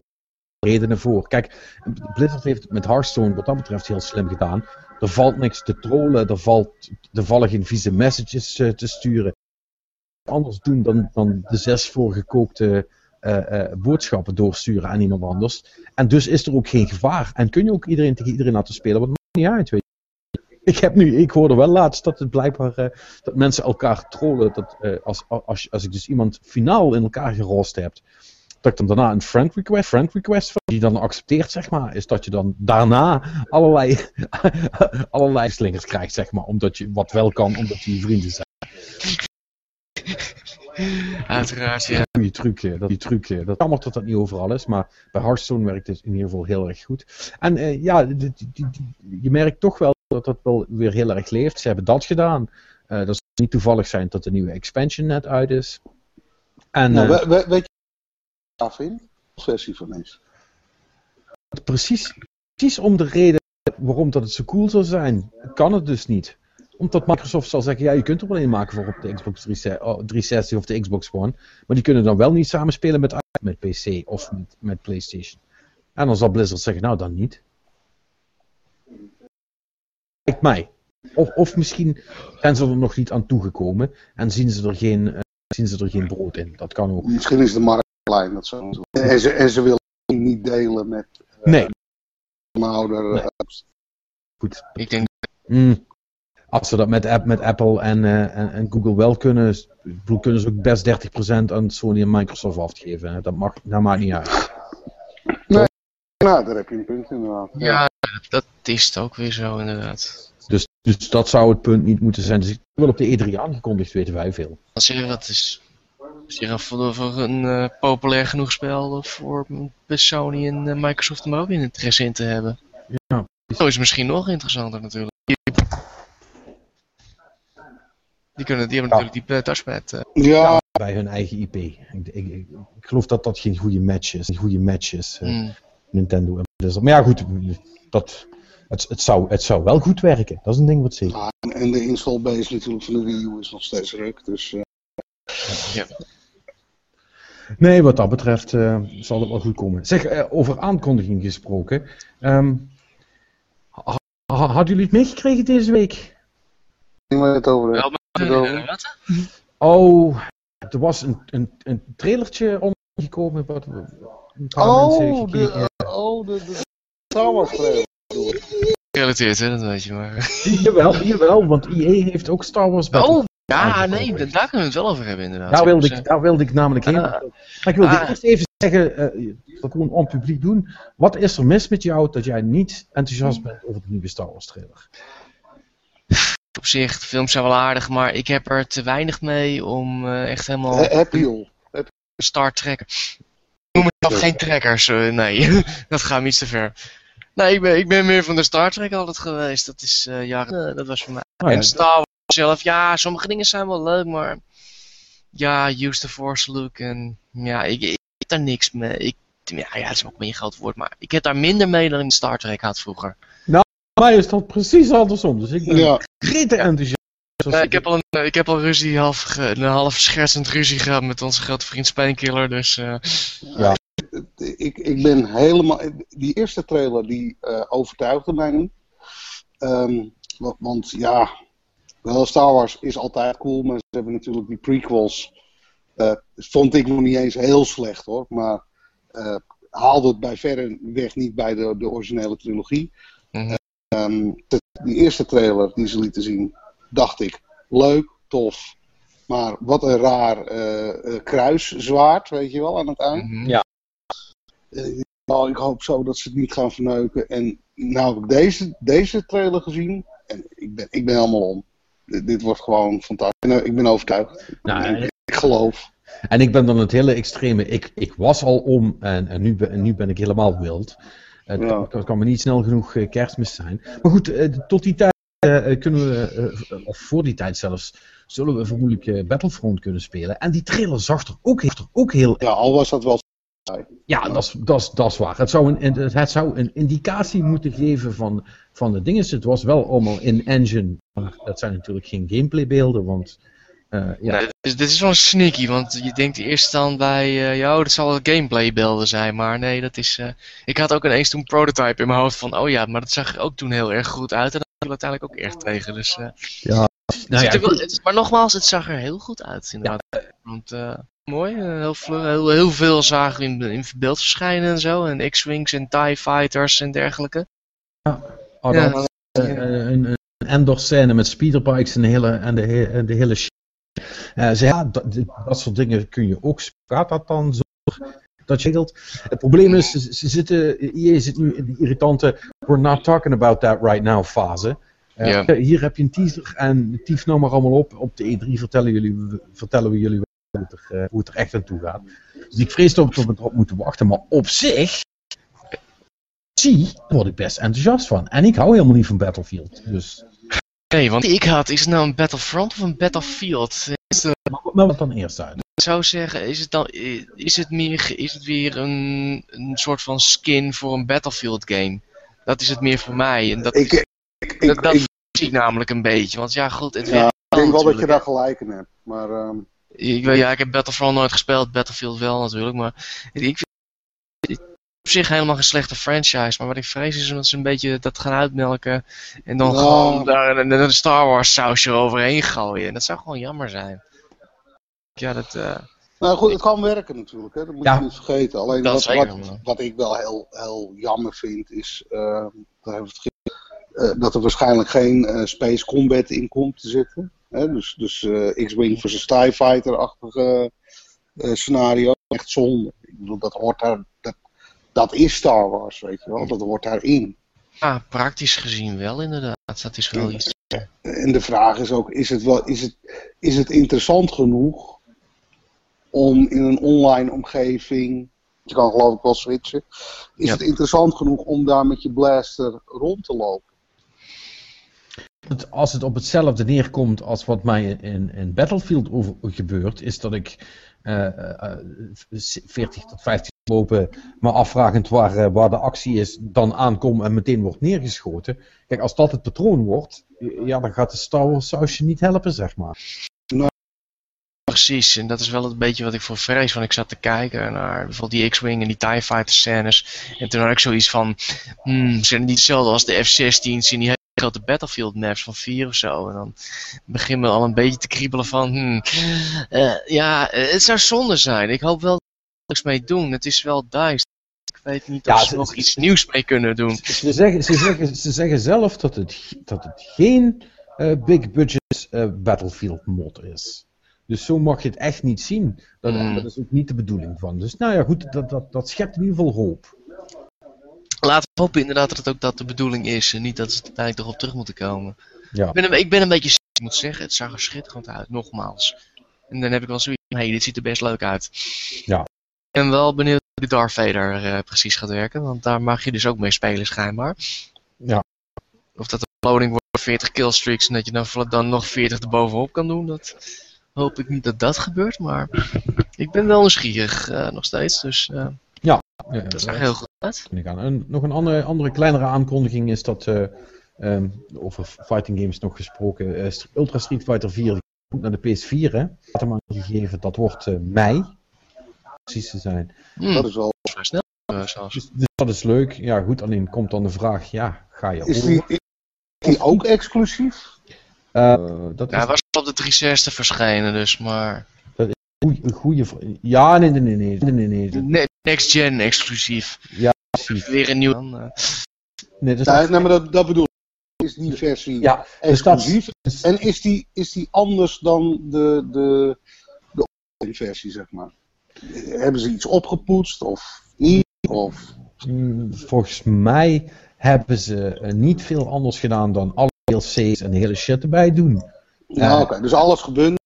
redenen voor. Kijk, Blizzard heeft het met Hearthstone wat dat betreft heel slim gedaan. Er valt niks te trollen, er, valt, er vallen geen vieze messages eh, te sturen. Anders doen dan, dan de zes voorgekookte eh, eh, boodschappen doorsturen aan iemand anders. En dus is er ook geen gevaar. En kun je ook iedereen tegen iedereen laten spelen, wat maakt niet uit, weet je. Ik, heb nu, ik hoorde wel laatst dat het blijkbaar eh, dat mensen elkaar trollen. Dat, eh, als, als, als ik dus iemand finaal in elkaar gerost heb, dat ik dan daarna een friend request, friend request van, die dan accepteert, zeg maar, is dat je dan daarna allerlei, [LAUGHS] allerlei slingers krijgt, zeg maar, omdat je wat wel kan, omdat je je vrienden zijn. Uiteraard, ja. Goeie truc, eh, dat, die truc. eh, Dat jammer dat dat niet overal is, maar bij Hearthstone werkt het in ieder geval heel erg goed. En eh, ja, die- die- die- die- je merkt toch wel dat dat wel weer heel erg leeft. Ze hebben dat gedaan. Eh, dat is niet toevallig zijn dat de nieuwe expansion net uit is. En Nou, eh, weet ik vind? versie van is. precies, precies om de reden waarom dat het zo cool zou zijn, kan het dus niet. Omdat Microsoft zal zeggen, ja, je kunt er wel een maken voor op de Xbox 360 of de Xbox One. Maar die kunnen dan wel niet samenspelen met, met PC of met, met PlayStation. En dan zal Blizzard zeggen, nou dan niet. Lijkt mij. Of, of misschien zijn ze er nog niet aan toegekomen en zien ze er geen, eh, zien ze er geen brood in. Dat kan ook. Misschien is de markt klein. Dat zo. En, ze, en ze willen niet delen met Nee, mijn ouder. Nee. eh, goed. Ik denk, Mm. Als ze dat met, app, met Apple en, eh, en, en Google wel kunnen, kunnen ze ook best 30% aan Sony en Microsoft afgeven. hè. Dat, mag, dat maakt niet uit. nou, daar heb je een punt inderdaad. ja, dat, dat is het ook weer zo inderdaad. Dus, dus dat zou het punt niet moeten zijn. Dus ik wil op de E3 aangekondigd, weten wij veel. Als je wat is. Is hier voor, voor een eh, populair genoeg spel voor Sony en eh, Microsoft om er ook in interesse in te hebben? Ja. Zo is het misschien nog interessanter natuurlijk. Die, kunnen, die hebben natuurlijk die eh, touchpad. eh. Ja, Bij hun eigen IP. Ik, ik, ik, ik geloof dat dat geen goede match is. Een goede match is. eh, mm. Nintendo en Blizzard. Maar ja, goed. Dat, het, het, zou, het zou wel goed werken. Dat is een ding wat zeker. Ja, en- de installbase natuurlijk van de Wii U is nog steeds ruk. Dus eh, Nee, wat dat betreft eh, zal het wel goed komen. Zeg, eh, over aankondiging gesproken. Ehm, ha- ha- hadden jullie het meegekregen deze week? niet meer het over maar, eh, wat? Oh, er was een, een, een trailertje omgekomen. Wat, een paar mensen Oh, de, eh, oh, de, de Star Wars trailer. Gerelateerd, hè, dat weet je maar. Jawel, jawel, want EA heeft ook Star Wars Battle. Oh, ja, aangekondigd. nee, da- daar kunnen we het wel over hebben inderdaad. Daar wilde, Dus, ik, daar wilde ik namelijk heen. Ah. Maar ik wilde Ah. eerst even zeggen, eh, dat gewoon on publiek doen. Wat is er mis met jou dat jij niet enthousiast bent over de nieuwe Star Wars trailer? op zich, de films zijn wel aardig, maar ik heb er te weinig mee om eh, echt helemaal Eh, Heb je al? Star Trekker. Ik noem mezelf geen trekkers, eh, nee. [LAUGHS] dat gaat me iets te ver. Nee, ik ben, ik ben meer van de Star Trek altijd geweest. Dat is eh jaren, eh, dat was voor mij. Nou ja, en Star Wars zelf, ja, sommige dingen zijn wel leuk, maar ja, use the force look en ja, ik, ik, heb daar niks mee. Ik, ja, ja, het is ook meer een groot woord, maar ik heb daar minder mee dan ik Star Trek had vroeger. Bij mij is dat precies andersom. Dus ik ben Ja, enthousiast Ja, ik, heb al een, ik heb al ruzie, half, ge- een half schertsend ruzie gehad met onze grote vriend Spijnkiller. Dus eh, Ja. ik, ik ben helemaal. Die eerste trailer die eh, overtuigde mij niet. Ehm, wa- want ja, wel, Star Wars is altijd cool, maar ze hebben natuurlijk die prequels. eh, vond ik nog niet eens heel slecht hoor, maar eh, haalde het bij verre weg niet bij de, de originele trilogie. Mhm. Ehm, de, die eerste trailer die ze lieten zien, dacht ik leuk, tof. Maar wat een raar eh, eh, kruiszwaard, weet je wel, aan het eind. mhm. Ja. Eh, nou, ik hoop zo dat ze het niet gaan verneuken. En nou heb ik deze, deze trailer gezien. En ik ben, ik ben helemaal om. Dit, dit wordt gewoon fantastisch. Ik ben, ik ben overtuigd. Nou, ik, en- ik geloof. En ik ben dan het hele extreme. Ik, ik was al om en, en, nu, ben, en nu ben ik helemaal wild. Het Ja. kan, me niet snel genoeg eh, kerstmis zijn. Maar goed, eh, tot die tijd eh, kunnen we, eh, of voor die tijd zelfs, zullen we vermoedelijk eh, Battlefront kunnen spelen. En die trailer zag er ook, er ook heel Ja, al was dat wel. Ja, dat is- dat is- dat is waar. Het zou, een, het zou een indicatie moeten geven van, van de dingen. Het was wel allemaal in engine. Maar dat zijn natuurlijk geen gameplaybeelden, want eh, ja, Nee, dit, is, dit is wel sneaky, want je denkt eerst dan bij, eh ja, oh, dat zal wel gameplaybeelden zijn, maar nee, dat is... eh, ik had ook ineens toen prototype in mijn hoofd van, oh ja, maar dat zag er ook toen heel erg goed uit en dat viel uiteindelijk ook erg tegen, dus... eh, nou ja, wel- het- maar nogmaals, het zag er heel goed uit, inderdaad. Want, eh, mooi, eh, heel, heel, heel veel zagen we in, in beeld verschijnen en zo, en X-Wings en TIE Fighters en dergelijke. oh, Ja. dat, eh, een, een Endor scène met speederbikes en de hele, en de, en de hele shit. Eh, ze, ja, dat, soort dingen kun je ook. Gaat dat dan zo? Dat je? Het probleem is, ze, ze zitten, EA zit nu in die irritante we're not talking about that right now fase. Eh, Ja. Hier heb je een teaser en tief nou maar allemaal op. Op de E3 vertellen, jullie, vertellen we jullie wel hoe het, er, eh, hoe het er echt aan toe gaat. Dus ik vrees dat we erop moeten wachten. Maar op zich, zie, daar word ik best enthousiast van. En ik hou helemaal niet van Battlefield. Dus, Nee, want ik had, is het nou een Battlefront of een Battlefield? maar, maar wat dan eerst uit? Ik zou zeggen, is het dan is het meer is het weer een, een soort van skin voor een Battlefield game? Dat is het meer voor mij. En dat, Ik, is- ik, ik, dat, ik, zie ik namelijk een beetje. Want ja, goed, het ja, ik denk wel dat je daar gelijk in hebt. Maar ehm. Ik, weet- ja, ik heb Battlefront nooit gespeeld, Battlefield wel natuurlijk. Maar ik vind het op zich helemaal geen slechte franchise. Maar wat ik vrees is dat ze een beetje dat gaan uitmelken. En dan gewoon daar een, een Star Wars sausje overheen gooien. En dat zou gewoon jammer zijn. Ja, dat... eh, nou goed, het kan werken natuurlijk. Hè. Dat moet Ja. je niet vergeten. Alleen Dat wat, wat, ik wel heel, heel jammer vind is ehm, daar hebben we het ge- eh, dat er waarschijnlijk geen eh, Space Combat in komt te zitten. Hè. Dus, dus eh, X-Wing versus TIE Fighter-achtige eh, scenario. Echt zonde. Ik bedoel, dat hoort daar. Dat, dat is Star Wars, weet je wel. Dat hoort daarin. ja, praktisch gezien wel inderdaad. Dat is wel iets. En de vraag is ook, is het, wel, is het, is het interessant genoeg om in een online omgeving, je kan geloof ik wel switchen, is Ja. het interessant genoeg om daar met je blaster rond te lopen? Als het op hetzelfde neerkomt als wat mij in, in Battlefield gebeurt, is dat ik eh, eh, eh, 40 tot 50 lopen, maar afvragend waar, eh, waar de actie is, dan aankom en meteen wordt neergeschoten. Kijk, als dat het patroon wordt, ja, dan gaat de Star Wars sausje niet helpen, zeg maar. Precies, en dat is wel een beetje wat ik voor vrees. Want ik zat te kijken naar bijvoorbeeld die X-Wing en die TIE Fighter scènes. En toen had ik zoiets van, hmm, zijn het niet hetzelfde als de F-16's in die grote Battlefield maps van 4 of zo. En dan begin me al een beetje te kriebelen van, hmm, eh, ja, eh, het zou zonde zijn. Ik hoop wel dat ze er niks mee doen. Het is wel DICE. Ik weet niet of ze nog iets nieuws mee kunnen doen. Ze zeggen, ze zeggen, ze zeggen zelf dat het, dat het geen eh, big budget Battlefield mod is. Dus zo mag je het echt niet zien. Dat, Hmm. dat is ook niet de bedoeling van. Dus nou ja, goed, dat, dat, dat schept in ieder geval hoop. Laten we hopen inderdaad dat het ook dat de bedoeling is. En niet dat ze uiteindelijk toch op terug moeten komen. Ja. Ik, ben een, ik ben een beetje ik moet zeggen, het zag er schitterend uit, nogmaals. En dan heb ik wel zoiets van, hey, dit ziet er best leuk uit. Ja. Ik ben wel benieuwd hoe die Darth Vader eh, precies gaat werken, want daar mag je dus ook mee spelen schijnbaar. Ja. Of dat de loading wordt 40 killstreaks en dat je dan, dan nog 40 erbovenop kan doen, dat hoop ik niet dat dat gebeurt, maar ik ben wel nieuwsgierig eh, nog steeds, dus eh, Ja, dat zag er heel goed uit. vind ik aan. En nog een andere, andere kleinere aankondiging is dat eh, Ehm, over fighting games nog gesproken. Eh, Ultra Street Fighter 4 die komt naar de PS4. Hè? Had hem aangegeven, dat wordt eh, mei. Precies te zijn. Hmm, Dat is wel. vrij snel zelfs. Dus, dus dat is leuk. Ja, goed. Alleen komt dan de vraag: ja, ga je. Is die, is die ook exclusief? Eh, dat Ja, is hij was op de 360 verschenen, dus maar... een goede. Ja, nee, nee, nee, nee, nee, nee, Next gen exclusief. precies. Weer een nieuw. Dan, eh, Nee, dat maar dat, dat bedoel ik. Is die versie Ja, dus dat exclusief? En is die, is die anders dan de, de, de online versie, zeg maar? Hebben ze iets opgepoetst of niet? Of... Mm, Volgens mij hebben ze eh, niet veel anders gedaan dan alle DLC's en de hele shit erbij doen. Ja, Eh, oké. Dus alles gebundeld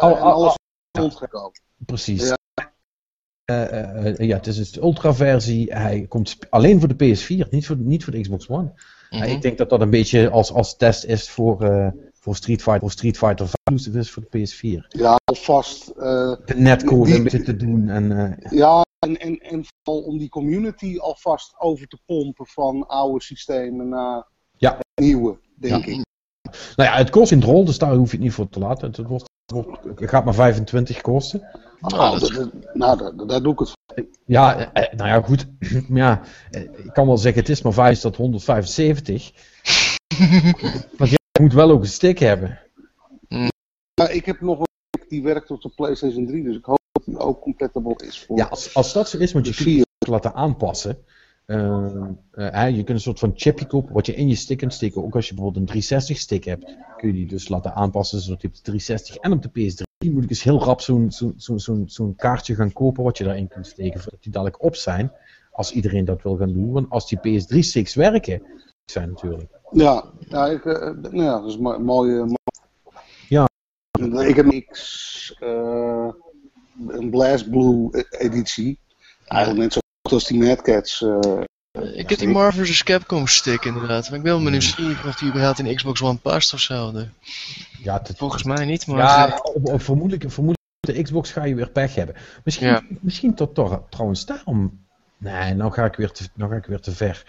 Al- en al- alles al- rondgekomen. Precies. Ja. Eh, eh, eh, ja, het is dus de ultra-versie. Hij komt alleen voor de PS4, niet voor, niet voor de Xbox One. mhm. Ik denk dat dat een beetje als, als test is voor, eh, voor Street Fighter, voor Street Fighter 5 exclusive is voor de PS4. Ja, alvast. eh, De netcode Die- een beetje te doen en eh, ja, en, en, en vooral om die community alvast over te pompen van oude systemen naar Ja. nieuwe, denk Ja. ik. Nou ja, het kost in het rol, dus daar hoef je het niet voor te laten. Het, wordt, het, wordt- het gaat maar 25 kosten. Nou, Nou, dat- nou, daar, daar doe ik het voor. Ja, eh, nou ja, goed. [CLEARS THROAT] Maar ja, eh, ik kan wel zeggen, het is maar 5, is dat 175. [LAUGHS] Want je moet wel ook een stick hebben. Maar ik heb nog een die werkt op de PlayStation 3, dus ik hoop dat die ook compatible is voor Ja, als, als dat zo is, want je de kunt 4. het laten aanpassen. Eh, eh, hè, je kunt een soort van chipje kopen wat je in je stick kunt steken. Ook als je bijvoorbeeld een 360 stick hebt, kun je die dus laten aanpassen zodat op de 360 en op de PS3 moet ik eens heel rap zo'n zo'n zo'n zo'n zo'n kaartje gaan kopen wat je daarin kunt steken, zodat die dadelijk op zijn. Als iedereen dat wil gaan doen. Want als die PS3 sticks werken, zijn natuurlijk. Ja, ja, ik, eh, nou ja, dat is een mo- mooie. mo- Ja. Ik heb eh, een Blast Blue editie. Eigenlijk net zo als die Mad Cats. eh, ik heb die Marvel vs. Capcom stick inderdaad. Maar ik ben wel benieuwd nieuwsgierig of die überhaupt in Xbox One past of zo. Ja, het, Volgens mij niet, maar... Ja, op, op, vermoedelijk, vermoedelijk op de Xbox ga je weer pech hebben. Misschien, Ja. misschien tot toch, trouwens daarom. Nee, nou ga, ik weer te, nou ga ik weer te ver.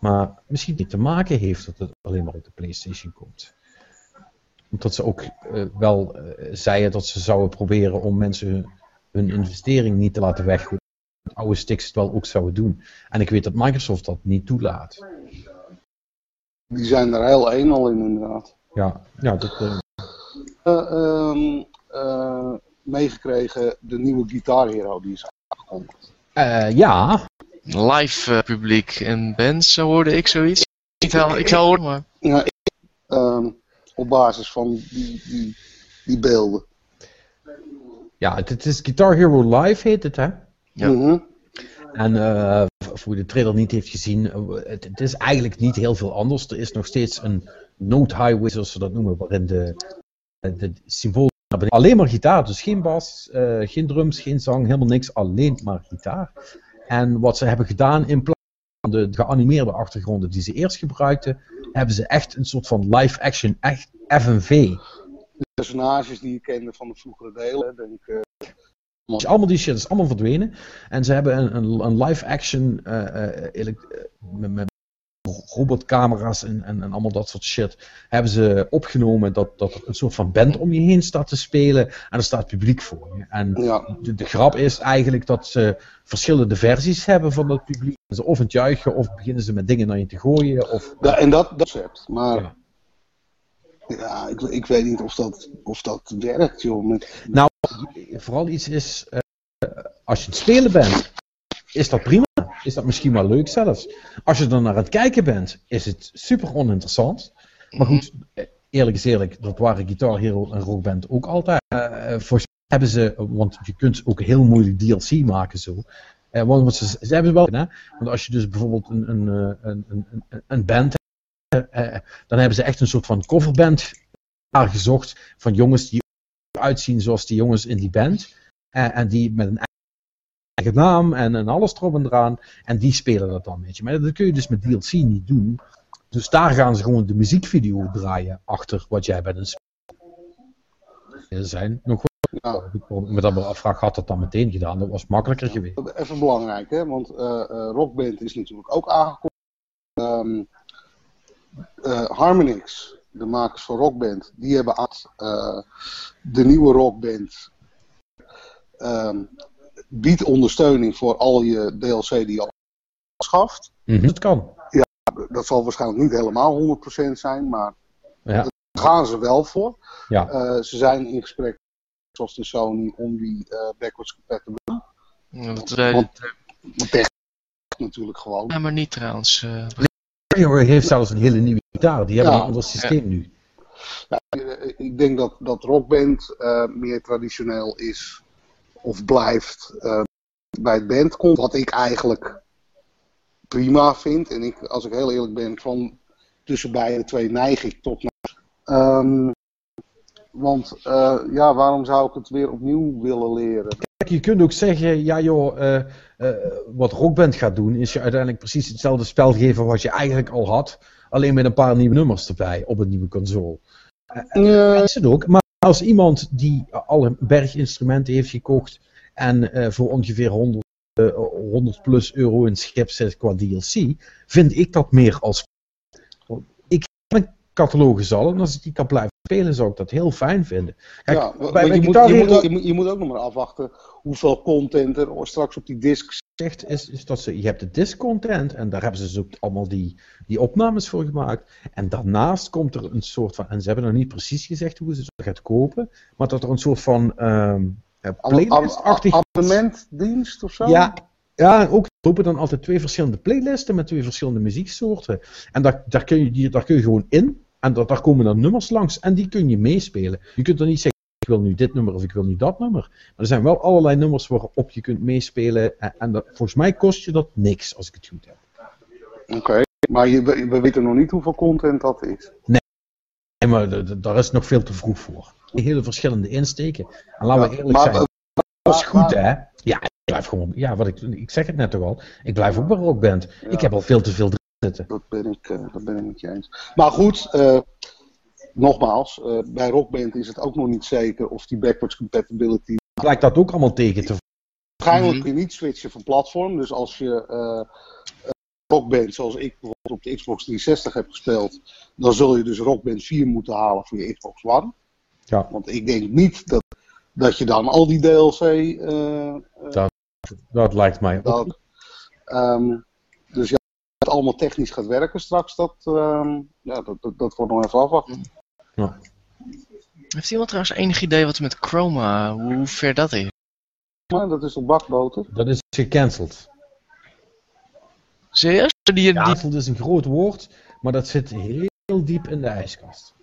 Maar misschien niet te maken heeft dat het alleen maar op de PlayStation komt. Omdat ze ook eh, wel eh, zeiden dat ze zouden proberen om mensen hun, hun investering niet te laten weggooien. Met oude sticks het wel ook zouden doen. En ik weet dat Microsoft dat niet toelaat. die zijn er heel een al in, inderdaad. Ja, ja dat, eh, Eh, ehm, eh, meegekregen de nieuwe Guitar Hero die is aangekondigd. eh, ja, Live eh, publiek en bands, zo hoorde ik zoiets. Ik zou, ik zou horen, maar... Ja, ik, ehm, op basis van die, die, die beelden. ja het, het is Guitar Hero Live heet het hè. Ja. Mhm. En eh, voor wie de trailer niet heeft gezien, eh, het, het is eigenlijk niet heel veel anders. Er is nog steeds een note highway, zoals ze dat noemen, waarin de, de, de symbool alleen maar gitaar, dus geen bas, eh, geen drums, geen zang, helemaal niks, alleen maar gitaar. En wat ze hebben gedaan in plaats van de geanimeerde achtergronden die ze eerst gebruikten, hebben ze echt een soort van live action, echt FMV. Personages die je kende van de vroegere delen. Denk, eh, Dus allemaal die shit is allemaal verdwenen. En ze hebben een, een, een live action eh, eh, eh, met, met robotcamera's en, en, en allemaal dat soort shit. Hebben ze opgenomen dat, dat er een soort van band om je heen staat te spelen. En er staat publiek voor je. En ja. de, de grap is eigenlijk dat ze verschillende versies hebben van dat publiek. Ze of het juichen of beginnen ze met dingen naar je te gooien. Of, Da- en dat, dat concept. Maar Ja. Ja, ik, ik weet niet of dat, of dat werkt, joh. Met, vooral iets is, eh, als je het spelen bent, is dat prima. Is dat misschien wel leuk zelfs. Als je er naar het kijken bent, is het super oninteressant. Maar goed, eh, eerlijk is eerlijk, dat waren Guitar Hero en Rock Band ook altijd. Eh, volgens mij hebben ze, want je kunt ook heel moeilijk DLC maken zo. Eh, want ze, ze hebben wel, hè? want als je dus bijvoorbeeld een, een, een, een, een, band hebt, dan hebben ze echt een soort van coverband gezocht van jongens die uitzien zoals die jongens in die band. En, en die met een eigen naam en, en alles erop en eraan. En die spelen dat dan, weet je. Maar dat kun je dus met DLC niet doen. Dus daar gaan ze gewoon de muziekvideo draaien achter wat jij bent een Er zijn nog wel. Met dat me afvraag, had dat dan meteen gedaan? Dat was makkelijker geweest. even belangrijk, hè? Want eh eh, Rockband is natuurlijk ook aangekondigd. Ehm, eh, Harmonix, de makers van Rockband, die hebben uh, de nieuwe Rockband ehm, biedt ondersteuning voor al je DLC die je al schaft. Mm Dat kan. Ja, dat zal waarschijnlijk niet helemaal 100% zijn, maar ja. daar gaan ze wel voor. Ja. Uh, ze zijn in gesprek, zoals de Sony, om die uh, backwards compatible. Ja, dat, Want, natuurlijk gewoon. Ja, maar niet trouwens. Uh... heeft zelfs een hele nieuwe gitaar. Die hebben ja. een ander systeem nu. Ja, ik denk dat, dat Rockband uh, meer traditioneel is of blijft uh, bij het bandcon. Wat ik eigenlijk prima vind. En ik, als ik heel eerlijk ben, van tussen beide twee neig ik tot naar. Um, want uh, ja, waarom zou ik het weer opnieuw willen leren? Je kunt ook zeggen, ja joh, uh, uh, wat Rockband gaat doen, is je uiteindelijk precies hetzelfde spel geven wat je eigenlijk al had. Alleen met een paar nieuwe nummers erbij op een nieuwe console. Uh, is het ook. Maar als iemand die al een berg instrumenten heeft gekocht en voor ongeveer 100 100 plus euro in schip zet qua DLC, vind ik dat meer als. Ik catalogus al en als ik die kan blijven spelen, zou ik dat heel fijn vinden. Kijk, ja, bij, je, moet, je, moet, je, moet, je, moet, ook nog maar afwachten hoeveel content er straks op die disc zegt. Is, is dat ze, je hebt de disc content en daar hebben ze dus allemaal die, die opnames voor gemaakt. En daarnaast komt er een soort van, en ze hebben nog niet precies gezegd hoe ze het gaat kopen, maar dat er een soort van. Um, playlist-achtig... Abonnementdienst of zo? Ja, ja, ook lopen dan altijd twee verschillende playlisten met twee verschillende muzieksoorten. En daar, daar, kun, je, daar kun je gewoon in. En daar, daar komen dan nummers langs en die kun je meespelen. Je kunt dan niet zeggen, ik wil nu dit nummer of ik wil nu dat nummer. Maar er zijn wel allerlei nummers waarop je kunt meespelen. En, en dat, volgens mij kost je dat niks, als ik het goed heb. Oké, maar je, we weten nog niet hoeveel content dat is. Nee, maar daar is nog veel te vroeg voor. Hele verschillende insteken. En laten we eerlijk maar, zijn. Dat is goed, hè? Ja, ik blijf gewoon. Ja, wat ik, ik zeg het net toch al. Ik blijf ook bij rockband. Ja. Ik heb al veel te veel zitten. Dat ben ik, uh, dat ben ik met je eens. Maar goed, uh, nogmaals, uh, bij rockband is het ook nog niet zeker of die backwards compatibility. Blijkt dat ook allemaal tegen te Waarschijnlijk mhm. kun je niet switchen van platform. Dus als je rockband, zoals ik bijvoorbeeld op de Xbox 360 heb gespeeld, dan zul je dus rockband 4 moeten halen voor je Xbox One. Ja. Want ik denk niet dat dat je dan al die DLC. Uh, dat, dat lijkt mij ook. Um, ja, het allemaal technisch gaat werken straks, dat, um, ja, dat, dat, dat, wordt nog even afwachten. Ja. Heeft iemand trouwens enig idee wat met Chroma, hoe ver dat is? Maar dat is op bakboter. Dat is gecanceld. Serieus? Die, die... Cancelled is een groot woord, maar dat zit heel diep in de ijskast.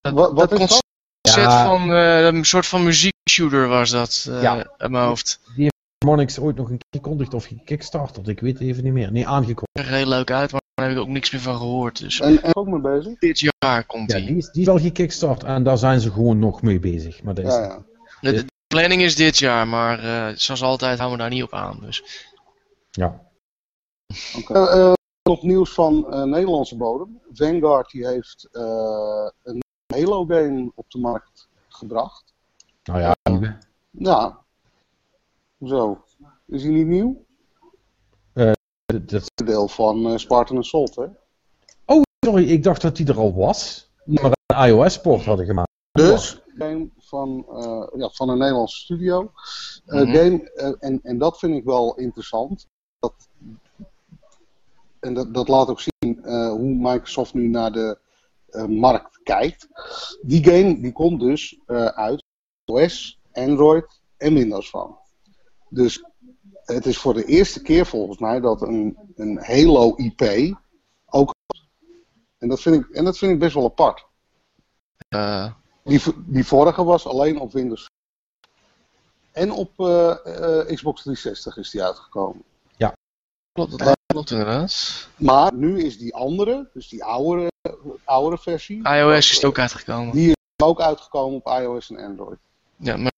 Dat, wat, wat is dat? ja. van uh, een soort van muziekshooter was dat uh, ja. in mijn hoofd. Die heeft Monix ooit nog een gekondigd of gekickstarterd, ik weet even niet meer. Nee, aangekondigd. Er heel leuk uit, maar daar heb ik ook niks meer van gehoord. Dus. En, en ook mee bezig? Dit jaar komt ja, die. Is, die is wel gekickstart en daar zijn ze gewoon nog mee bezig. Maar dat is, ja, ja. De, de, planning is dit jaar, maar uh, zoals altijd houden we daar niet op aan. Dus. Ja. Okay. Uh, op nieuws van uh, Nederlandse bodem. Vanguard die heeft een Halo game op de markt gebracht. Nou ja, uh, Ja. Zo. Is hij niet nieuw? Uh, dat is deel van uh, Spartan Assault, hè? Oh, sorry, ik dacht dat die er al was. Maar een iOS-port hadden gemaakt. Dus, game van, uh, ja, van een Nederlandse studio. Mm -hmm. game, en, en dat vind ik wel interessant. Dat, en dat, dat laat ook zien hoe Microsoft nu naar de markt kijkt. Die game die komt dus uit OS, Android en Windows Phone. Dus het is voor de eerste keer volgens mij dat een, een Halo IP ook. En dat vind ik, en dat vind ik best wel apart. Uh. Die, die vorige was alleen op Windows. En op Xbox 360 is die uitgekomen. Ja. Klopt, dat klopt inderdaad. Maar nu is die andere, dus die oudere oudere versie. iOS is ook uitgekomen. Die is ook uitgekomen op iOS en Android. Ja, maar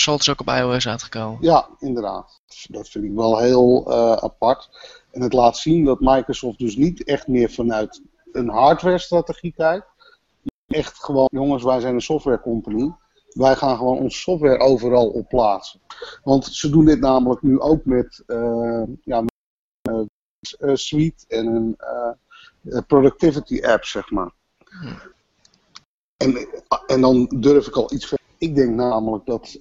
Assault is ook op iOS uitgekomen. Ja, inderdaad. Dat vind ik wel heel uh, apart. En het laat zien dat Microsoft dus niet echt meer vanuit een hardware-strategie kijkt. Echt gewoon, jongens, wij zijn een software company. Wij gaan gewoon onze software overal op plaatsen. Want ze doen dit namelijk nu ook met, uh, ja, met uh, Suite en een productivity apps, zeg maar. En, en dan durf ik al iets verder. Ik denk namelijk dat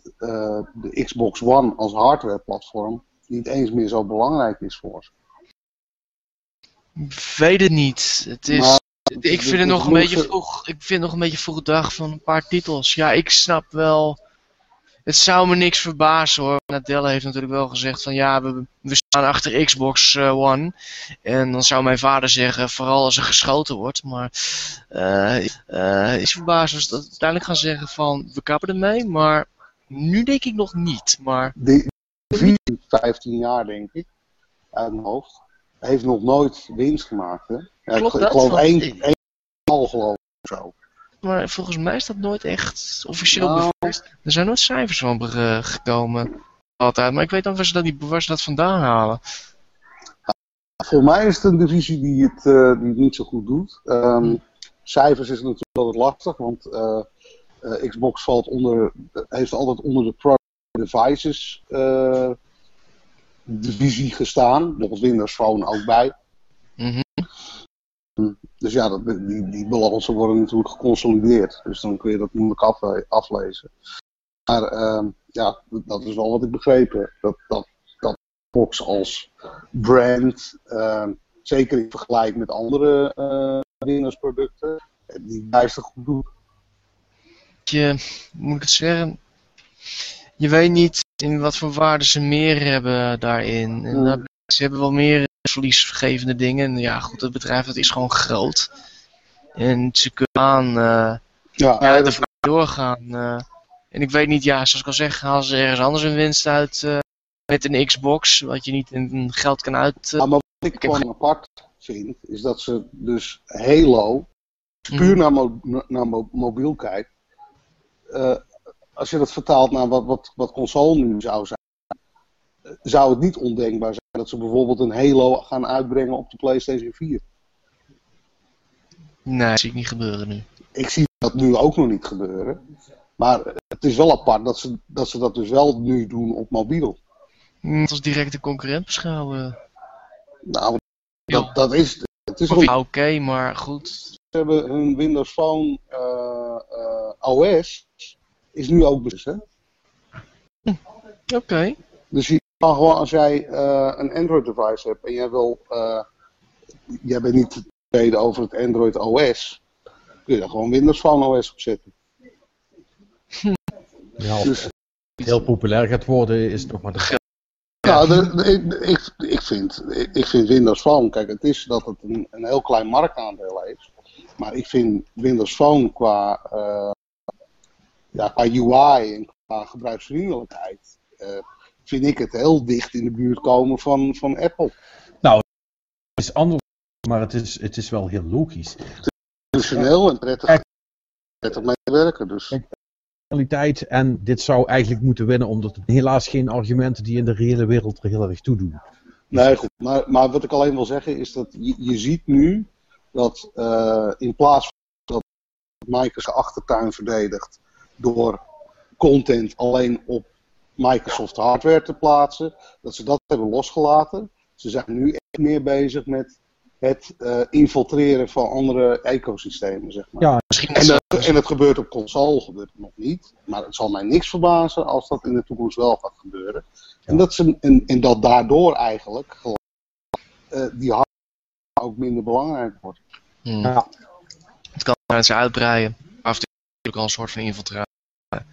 de Xbox One als hardware-platform niet eens meer zo belangrijk is voor ze. Weet het niet. Het is, ik vind het nog een beetje vroeg. Ik vind nog een beetje vroeg dag van een paar titels. Ja, ik snap wel. Het zou me niks verbazen hoor. Nadella heeft natuurlijk wel gezegd van ja, we, we staan achter Xbox uh, One. En dan zou mijn vader zeggen, vooral als er geschoten wordt. Maar uh, uh, is verbaasd als dat uiteindelijk gaan zeggen van we kappen ermee. Maar nu denk ik nog niet. Maar... Die 15 jaar denk ik, uit mijn hoofd heeft nog nooit winst gemaakt. Hè? Ja, Klopt ik, dat? ik geloof één, één al geloof ik zo. Maar volgens mij is dat nooit echt officieel Nou. bevestigd. Er zijn nooit cijfers van be- gekomen. Altijd. Maar ik weet dan waar ze dat, niet, waar ze dat vandaan halen. Voor mij is het een divisie die het, eh, die het niet zo goed doet. Ehm, cijfers is natuurlijk altijd lastig, want eh, eh, Xbox valt onder, heeft altijd onder de Pro Devices eh, divisie gestaan. Nog Windows Phone ook bij. Mhm. Dus ja, dat, die, die balansen worden natuurlijk geconsolideerd. Dus dan kun je dat moeilijk afle- aflezen. Maar ehm, ja, dat is wel wat ik begrepen. Dat, dat, dat Xbox als brand, ehm, zeker in vergelijking met andere eh Windows producten, die bijster goed doet. Je, moet ik het zeggen? Je weet niet in wat voor waarde ze meer hebben daarin. En Mm. daar- ze hebben wel meer verliesgevende dingen. En ja, goed, het bedrijf dat is gewoon groot. En ze kunnen aan eh Ja, ja, dat- doorgaan. eh. en ik weet niet, ja, zoals ik al zeg, halen ze ergens anders een winst uit eh, met een Xbox, wat je niet in geld kan uit. Ja, maar wat ik gewoon apart vind, is dat ze dus Halo Mhm. puur naar, mo- naar mo- mobiel kijkt. als je dat vertaalt naar wat, wat, wat console nu zou zijn, zou het niet ondenkbaar zijn dat ze bijvoorbeeld een Halo gaan uitbrengen op de PlayStation 4. Nee, dat zie ik niet gebeuren nu. Ik zie dat nu ook nog niet gebeuren. Maar het is wel apart dat ze dat, ze dat dus wel nu doen op mobiel. Mm, Als directe concurrent beschouwen. Nou, dat, dat is. Het is Oké, maar goed. Ze hebben hun Windows Phone eh, eh, OS is nu ook dus, hè? Oké. Dus je kan gewoon als jij eh, een Android device hebt en jij wil, eh, jij bent niet tevreden over het Android OS, kun je daar gewoon Windows Phone OS op zetten. [LAUGHS] Ja, Dus het heel populair gaat worden is nog maar de nou, de- de- ik, ik, ik, vind, ik, vind Windows Phone, kijk, het is dat het een, een heel klein marktaandeel heeft, maar ik vind Windows Phone qua, eh, ja, qua UI en qua gebruiksvriendelijkheid, vind ik het heel dicht in de buurt komen van, van Apple. Het is anders, maar het is, het is wel heel logisch. Functioneel en prettig, prettig mee te werken. Dus. Kwaliteit en dit zou eigenlijk moeten winnen, omdat het helaas geen argumenten die in de reële wereld er heel erg toe doen. Nee, goed. Maar, maar wat ik alleen wil zeggen is dat je, je ziet nu dat eh, in plaats van dat Microsoft achtertuin verdedigt door content alleen op Microsoft hardware te plaatsen, dat ze dat hebben losgelaten. Ze zijn nu echt meer bezig met het eh, infiltreren van andere ecosystemen, zeg maar. Ja, Misschien En, dat dat- en het gebeurt op console, gebeurt het nog niet. Maar het zal mij niks verbazen als dat in de toekomst wel gaat gebeuren. En, dat ze, en, en dat daardoor eigenlijk gewoon, eh, die hardware ook minder belangrijk wordt. Hmm. Ja. Het kan mensen uitbreiden. Af en toe natuurlijk al een soort van infiltratie. Nou,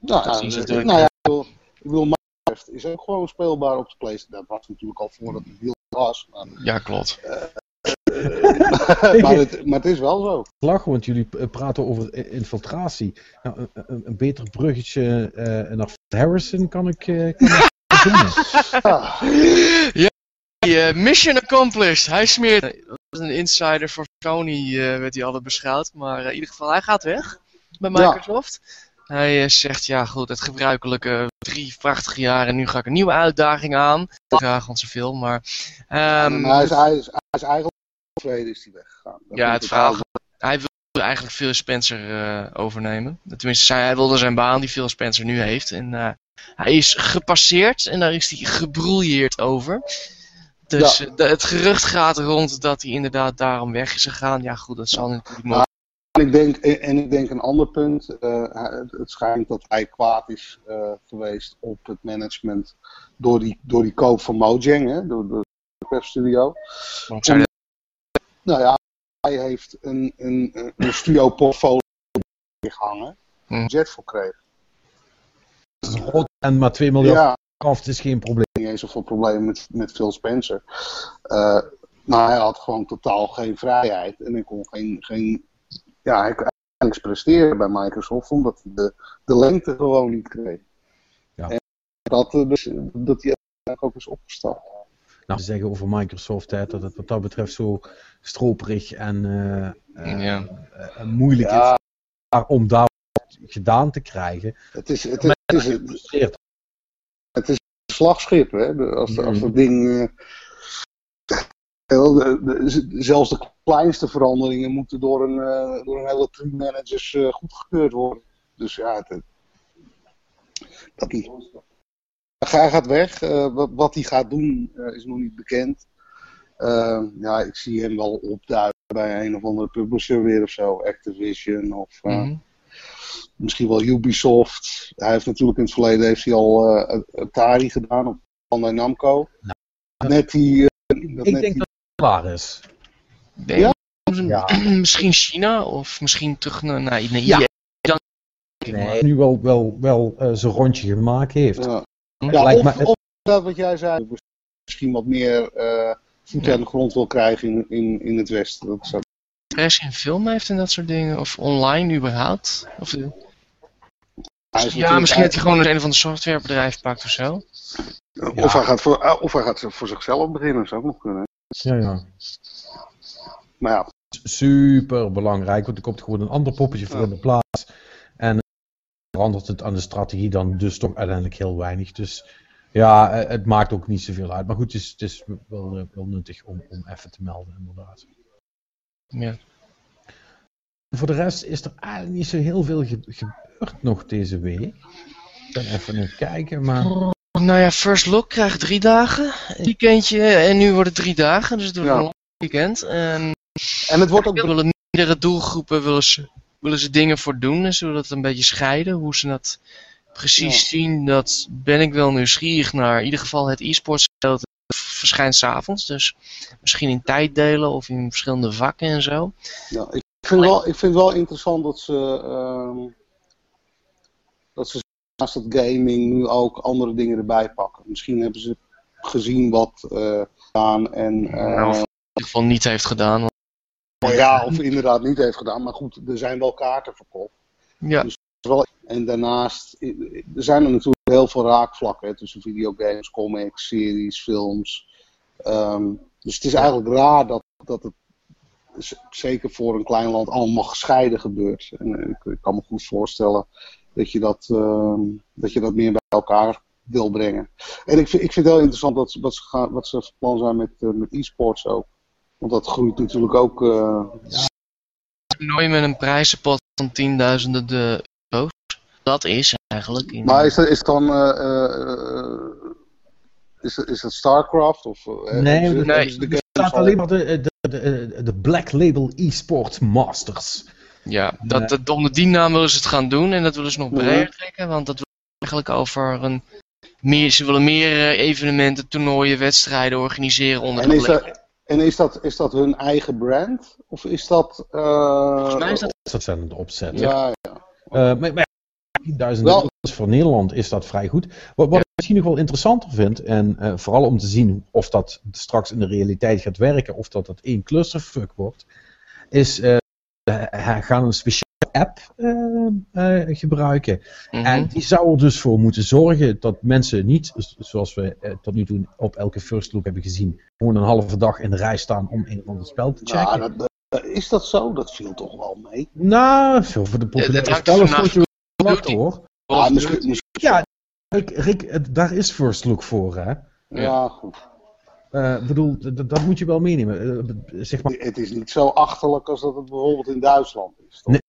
Dat ja, zien ze eh, natuurlijk, nou bedoel, ik bedoel, Minecraft is ook gewoon speelbaar op de PlayStation. Dat was natuurlijk al voordat het wiel was. Maar, Ja, klopt. [LAUGHS] maar, het, maar het is wel zo. lachen, want jullie eh, praten over infiltratie. Nou, een, een, een beter bruggetje eh, naar Harrison kan ik, eh, kan ik [LAUGHS] verzinnen. Ja, Eh, mission accomplished. Hij smeert. Dat is een insider voor Sony, eh, werd hij altijd beschouwd. Maar eh, in ieder geval, hij gaat weg bij Ja. Hij eh, zegt, ja goed, het gebruikelijke drie prachtige jaren. Nu ga ik een nieuwe uitdaging aan. Graag want zoveel, maar... hij, is, hij, is, hij is eigenlijk tevreden is hij weggegaan. Dat Ja, het verhaal. Hij wilde eigenlijk Phil Spencer eh, overnemen. Tenminste, hij wilde zijn baan die Phil Spencer nu heeft. En eh, hij is gepasseerd en daar is hij gebrouilleerd over. Dus Ja. het gerucht gaat rond dat hij inderdaad daarom weg is gegaan. Ja, goed, dat zal natuurlijk. En ik denk, en ik denk een ander punt. eh, het- schijnt dat hij kwaad is eh, geweest op het management door die, door die koop van Mojang, hè, door de webstudio. Nou ja, hij heeft een, een, een studio portfolio gehangen. Hm. Jet voor kreeg. Het is en maar 2 miljard Ja, af, het is geen probleem. niet eens zoveel problemen met, met Phil Spencer. Eh, maar hij had gewoon totaal geen vrijheid. En hij kon geen, geen ja, hij kon niks presteren bij Microsoft, omdat hij de, de lengte gewoon niet kreeg. Ja. En dat, eh, dus, dat hij eigenlijk ook is opgestapt. Nou, ze zeggen over Microsoft hè, dat het wat dat betreft zo stroperig en eh, eh, Ja. en moeilijk Ja, is maar om daar wat gedaan te krijgen. het is, het is, het is, het Frustreert. het is een slagschip, hè? Als, als Mhm. dat ding. eh, wel, de- de- zelfs de kleinste veranderingen moeten door een, eh, door een hele team managers eh, goedgekeurd worden. Dus ja, het, het- dat niet. Hij gaat weg. eh, wat, wat hij gaat doen eh, is nog niet bekend. Eh, ja, ik zie hem wel opduiken bij een of andere publisher weer of zo. Activision of eh, Mhm. misschien wel Ubisoft. Hij heeft natuurlijk in het verleden heeft hij al eh, Atari gedaan op Bandai Namco. net die... eh, dat Ik net denk die- klaar is. Ja? [CLEARS THROAT] Misschien China of misschien terug naar, naar, naar Ja. Nee. Nu wel, wel, wel eh, zijn rondje gemaakt heeft. ja. Ja, Lijkt of, me- of dat wat jij zei, misschien wat meer eh voet aan de grond wil krijgen in, in, in het Westen. Dat zou, interesse in film heeft en dat soort dingen? Of online überhaupt? Of, ja, misschien dat hij gewoon een of ander softwarebedrijf pakt of zo. Of, hij gaat voor, eh, of hij gaat voor zichzelf beginnen, zou ook nog kunnen. Ja, ja. Maar ja, Super belangrijk, want er komt gewoon een ander poppetje voor Ja. in de plaats. En verandert het aan de strategie dan dus toch uiteindelijk heel weinig. Dus ja, eh, het maakt ook niet zoveel uit. Maar goed, het is, het is wel, eh, wel nuttig om, om even te melden, inderdaad. Ja. Voor de rest is er eigenlijk niet zo heel veel ge- gebeurd nog deze week. Ik ben even aan het kijken, maar... Nou ja, First Look krijgt drie dagen. Een weekendje en nu wordt het drie dagen. Dus het wordt Ja. een lang weekend. En en het wordt ook willen meerdere doelgroepen willen ze, willen ze dingen voor doen. En zullen dat een beetje scheiden. Hoe ze dat precies Ja. zien, dat ben ik wel nieuwsgierig naar. In ieder geval het e-sports verschijnt s'avonds. Dus misschien in tijddelen of in verschillende vakken en zo. Ja, ik, vind wel, ik vind wel interessant dat ze, ehm, dat ze naast het gaming nu ook andere dingen erbij pakken. Misschien hebben ze gezien wat gedaan en Nou, of in ieder geval niet heeft gedaan. want- ja, of inderdaad niet heeft gedaan. Maar goed, er zijn wel kaarten verkocht. Ja, Wel- En daarnaast, er zijn er natuurlijk heel veel raakvlakken hè, tussen videogames, comics, series, films. Ehm, dus het is eigenlijk raar dat, dat het zeker voor een klein land allemaal gescheiden gebeurt. En eh, ik, ik kan me goed voorstellen dat je dat, ehm, dat, je dat meer bij elkaar wil brengen. En ik vind, ik vind het heel interessant dat, ze- wat, ze gaan, wat ze van plan zijn met, eh, met e-sports ook. Want dat groeit natuurlijk ook. eh, toernooi met een prijzenpot van tienduizenden de euro's. Dat is eigenlijk. In, Maar is dat, is het dan. eh, is, het- is het StarCraft? Of, Nee, ze- nee, de Er staat al- alleen maar de, de, de, de Black Label eSports Masters. Ja, dat, dat, onder die naam willen ze het gaan doen en dat willen ze nog breder trekken. Want dat wil eigenlijk over een. Meer, ze willen meer eh, evenementen, toernooien, wedstrijden organiseren onder En is dat, en is dat, is dat hun eigen brand? Of is dat. eh, Volgens mij is dat. Dat zijn de opzet. Ja, ja. Eh, maar, maar ja, 10.000 Wel- euro's voor Nederland is dat vrij goed. Wat, wat ik misschien nog wel interessanter vind, en eh, vooral om te zien of dat straks in de realiteit gaat werken, of dat dat één clusterfuck wordt, is eh gaan een speciale app eh, eh, gebruiken. Mhm. En die zou er dus voor moeten zorgen dat mensen niet, zoals we eh, tot nu toe op elke first look hebben gezien, gewoon een halve dag in de rij staan om een of ander spel te checken. Nou, dat, dat- is dat zo? Dat viel toch wel mee. Nou, veel voor de populaire hangt spellen stond je wel hoor. Ah, misschien, misschien- Ja, Rick, Rick, daar is First Look voor, hè? ja, goed. Eh, Ik bedoel, dat moet je wel meenemen. Eh, zeg maar, Het is niet zo achterlijk als dat het bijvoorbeeld in Duitsland is. toch? Nee.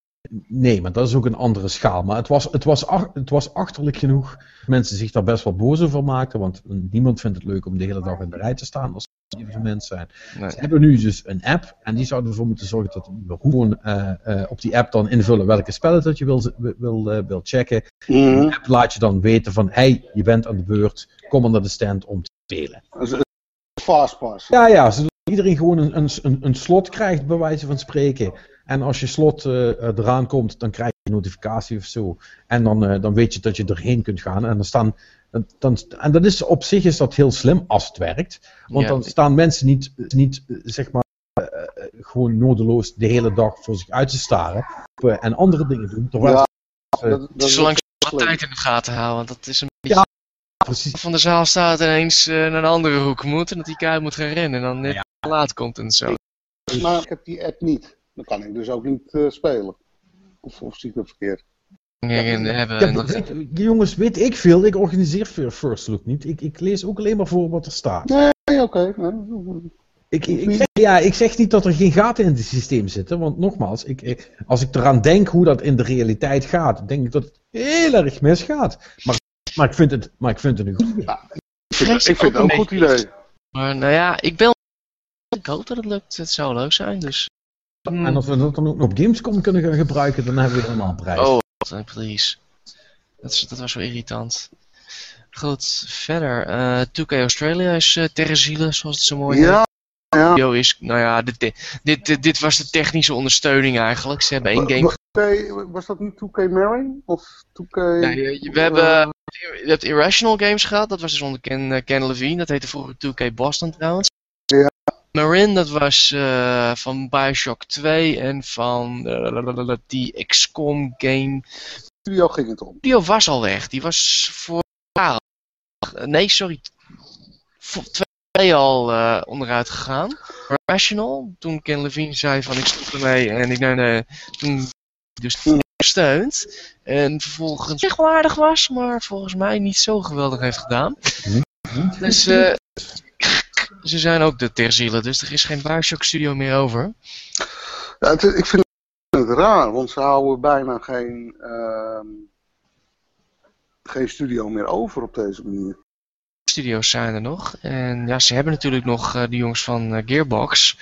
nee, maar dat is ook een andere schaal. Maar het was, het, was, ach- het was achterlijk genoeg. Mensen zich daar best wel boos over maakten. Want niemand vindt het leuk om de hele dag in de rij te staan als evenement zijn. Nee. Ze hebben nu dus een app en die zou ervoor moeten zorgen dat je gewoon eh, eh, op die app dan invullen welke spellen dat je wil, wil, wil checken. Mhm. Die app laat je dan weten van, hey, je bent aan de beurt, kom naar de stand om te spelen. Fastpass. Ja, ja, zodat iedereen gewoon een, een, een, een slot krijgt, bij wijze van spreken. En als je slot eh, eh, eraan komt, dan krijg je een notificatie of zo. En dan, eh, dan weet je dat je erheen kunt gaan. En, dan staan, dan, dan, en dat is op zich is dat heel slim als het werkt. Want Ja. dan staan mensen niet, niet zeg maar, gewoon nodeloos de hele dag voor zich uit te staren. en andere dingen doen. Terwijl Ja, dat, dat is Zolang ze de tijd in de gaten houden, want dat is een precies. van de zaal staat en ineens eh, naar een andere hoek moet en dat die keihard moet gaan rennen en dan net Ja. te laat komt en zo. Maar ik heb die app niet. Dan kan ik dus ook niet eh, spelen. Of, of zie ik dat verkeerd? Hebben, Ja, dat- jongens, weet ik veel. Ik organiseer Fir- First Look niet. Ik, ik lees ook alleen maar voor wat er staat. Nee, oké. Ik, ik, ja, ik zeg niet dat er geen gaten in het systeem zitten, want nogmaals, ik, ik- als ik eraan denk hoe dat in de realiteit gaat, denk ik dat het heel erg misgaat. Maar, maar, ik, vind het, maar ik vind het een goed idee. Ik vind, ik vind het ook een goed idee. Maar nou ja, ik ben. Ik hoop dat het lukt. Het zou leuk zijn, dus. En als we dat dan ook nog op Gamescom kunnen gaan gebruiken, dan hebben we helemaal prijs. Oh, please. Dat, is, dat was zo irritant. Goed, verder. eh 2K Australia is eh ter ziele, zoals het zo mooi heet. Ja, ja. Is, nou ja, dit, dit, dit, was de technische ondersteuning eigenlijk. Ze hebben één game. 2K, was dat niet 2K Marine? Of 2K... Nee, je- we hebben je hebt Irrational Games gehad, dat was dus onder Ken, eh, Ken Levine, dat heette vroeger 2K Boston trouwens. Ja. Marin, dat was eh, van Bioshock 2 en van eh, die XCOM game. studio ging het om. Die was al weg, die was voor ah, nee sorry, voor twee al eh, onderuit gegaan. Irrational, toen Ken Levine zei van ik stop ermee en ik nee, nee, toen dus gesteund. En vervolgens echt wel aardig was, maar volgens mij niet zo geweldig heeft gedaan. Dus eh, ze zijn ook de ter ziele, dus er is geen Bioshock studio meer over. Ja, het, ik vind het raar, want ze houden bijna geen, ehm, geen studio meer over op deze manier. Studio's zijn er nog. En ja, ze hebben natuurlijk nog eh, de jongens van eh, Gearbox.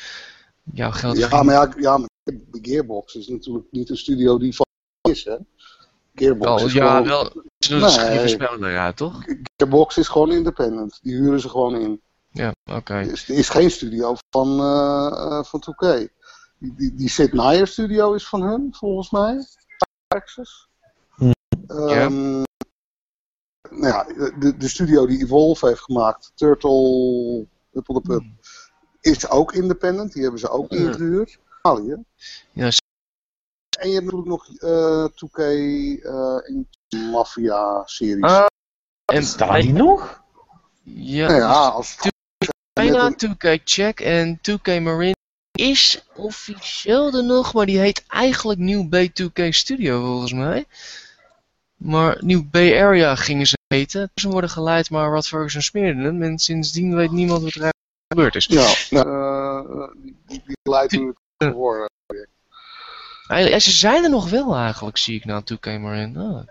Jouw geld Ja, maar ja, ja, maar de Gearbox is natuurlijk niet een studio die van is, hè. Gearbox Oh, is ja, gewoon... wel. Ze doen het toch? Gearbox is gewoon independent. Die huren ze gewoon in. Ja, oké. Het is, is geen studio van, eh eh, van 2K. Die, die, die Sid Meier studio is van hun, volgens mij. Texas. Hm. Ehm, nou ja, de, de studio die Evolve heeft gemaakt, Turtle, Turtle the Pub, is ook independent. Die hebben ze ook Hm. ingehuurd. Italië. Ja, En je hebt natuurlijk nog eh 2K eh, in Mafia series. Ah, en Staan die nog? Ja, nou ja, als bijna met 2K Check en 2K Marine is officieel er nog, maar die heet eigenlijk New Bay 2K Studio volgens mij. Maar New Bay Area gingen ze heten. Ze worden geleid, maar Rod Ferguson smeerde hem. En sindsdien weet niemand wat er gebeurd is. Ja, nou, eh, die, leidt nu het voor. Eigenlijk, ja, ze zijn er nog wel eigenlijk, zie ik nou 2K Marine. Ah.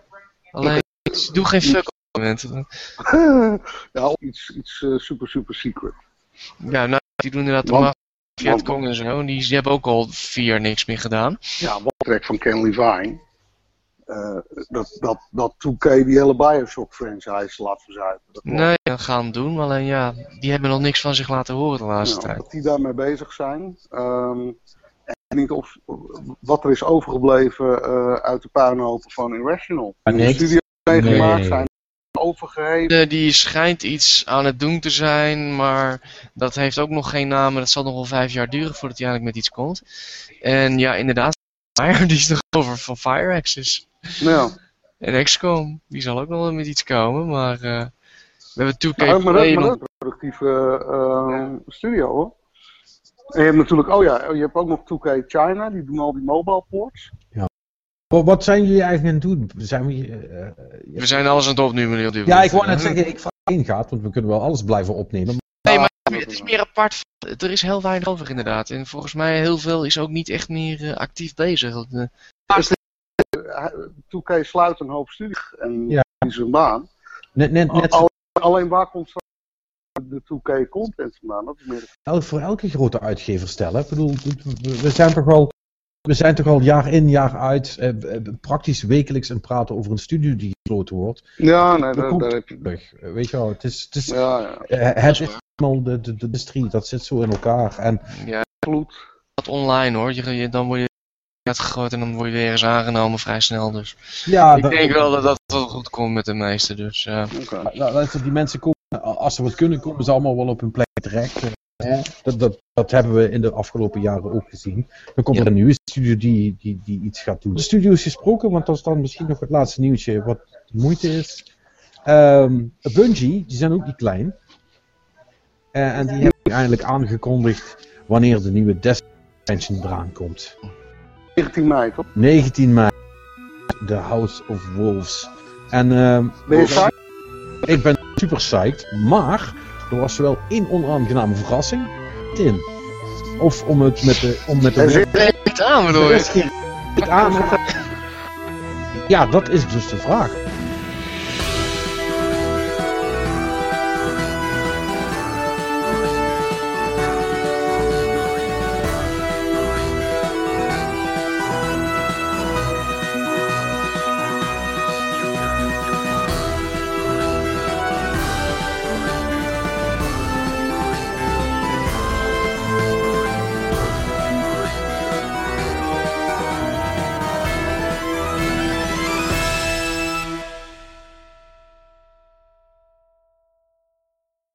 Alleen, ze doen geen fuck op het moment. [LAUGHS] ja, iets, iets eh, super, super secret. Ja, nou, die doen inderdaad de Want- Mafia, Vietcong en zo. Die, die hebben ook al vier niks meer gedaan. Ja, wat trek van Ken Levine. Eh, dat, dat, dat 2K die hele Bioshock franchise laat verzuipen. Dat. Nee, dat gaan doen. maar Alleen ja, die hebben nog niks van zich laten horen de laatste Nou, tijd. dat die daarmee bezig zijn. Ehm, en niet of, wat er is overgebleven eh, uit de puinhopen van Irrational. Ja, Die niks. studio meegemaakt Nee. zijn overgeheven. Eh, die schijnt iets aan het doen te zijn, maar dat heeft ook nog geen naam. en Dat zal nog wel vijf jaar duren voordat hij eigenlijk met iets komt. En ja, inderdaad, Fire, [LAUGHS] die is nog over van Fire Access. Nou, En XCOM, die zal ook nog wel met iets komen, maar eh, we hebben 2K nou, maar, Play dat, maar nog- dat is een productieve eh, studio hoor. En je hebt natuurlijk, oh ja, je hebt ook nog 2K China, die doen al die mobile ports. Wat, wat zijn jullie eigenlijk aan het doen? Zijn we, eh, eh, We zijn alles aan het opnemen dit ja, ik wou net zeggen, ik vraag één gaat, want we kunnen wel alles blijven opnemen. Nee, maar Ja, het is meer apart. Er is heel weinig over inderdaad. En volgens mij heel veel is ook niet echt meer eh, actief bezig. Eh, Hij- 2K sluit een hoop studios en Ja. die zijn baan. Net, net, net Al- alleen waar komt de 2K content vandaan? Dat is meer... El, voor elke grote uitgever stellen. Ik bedoel, we zijn toch al, we zijn toch al jaar in, jaar uit eh, eh, praktisch wekelijks aan het praten over een studio die gesloten wordt. Ja, nee, Dat heb je... Weet je wel, het is, het is, Ja, ja. eh, het is helemaal de, de, de industrie, dat zit zo in elkaar. En Ja, Gloed. dat online hoor. Je, je- dan word je uitgegooid en dan word je weer eens aangenomen vrij snel. Dus ja, ik dat- denk wel dat dat wel goed komt met de meeste. Dus eh. Nou, die mensen komen, als ze wat kunnen, komen ze allemaal wel op hun plek terecht. Eh, hè. Dat, dat, dat hebben we in de afgelopen jaren ook gezien. Dan komt Ja. er een nieuwe studio die, die, die iets gaat doen. De studio is gesproken, want dat is dan misschien nog het laatste nieuwtje wat de moeite is. Ehm Bungie, die zijn ook niet klein. Eh, en die hebben eindelijk aangekondigd wanneer de nieuwe Destiny expansion eraan komt. 19 mei, toch? 19 mei, The House of Wolves. En ehm, Ben je saai? ik ben super psyched, maar er was wel één onaangename verrassing in. Of om het met de. Om met de Er zit- niet aan bedoel je? aan. Ja, dat is dus de vraag.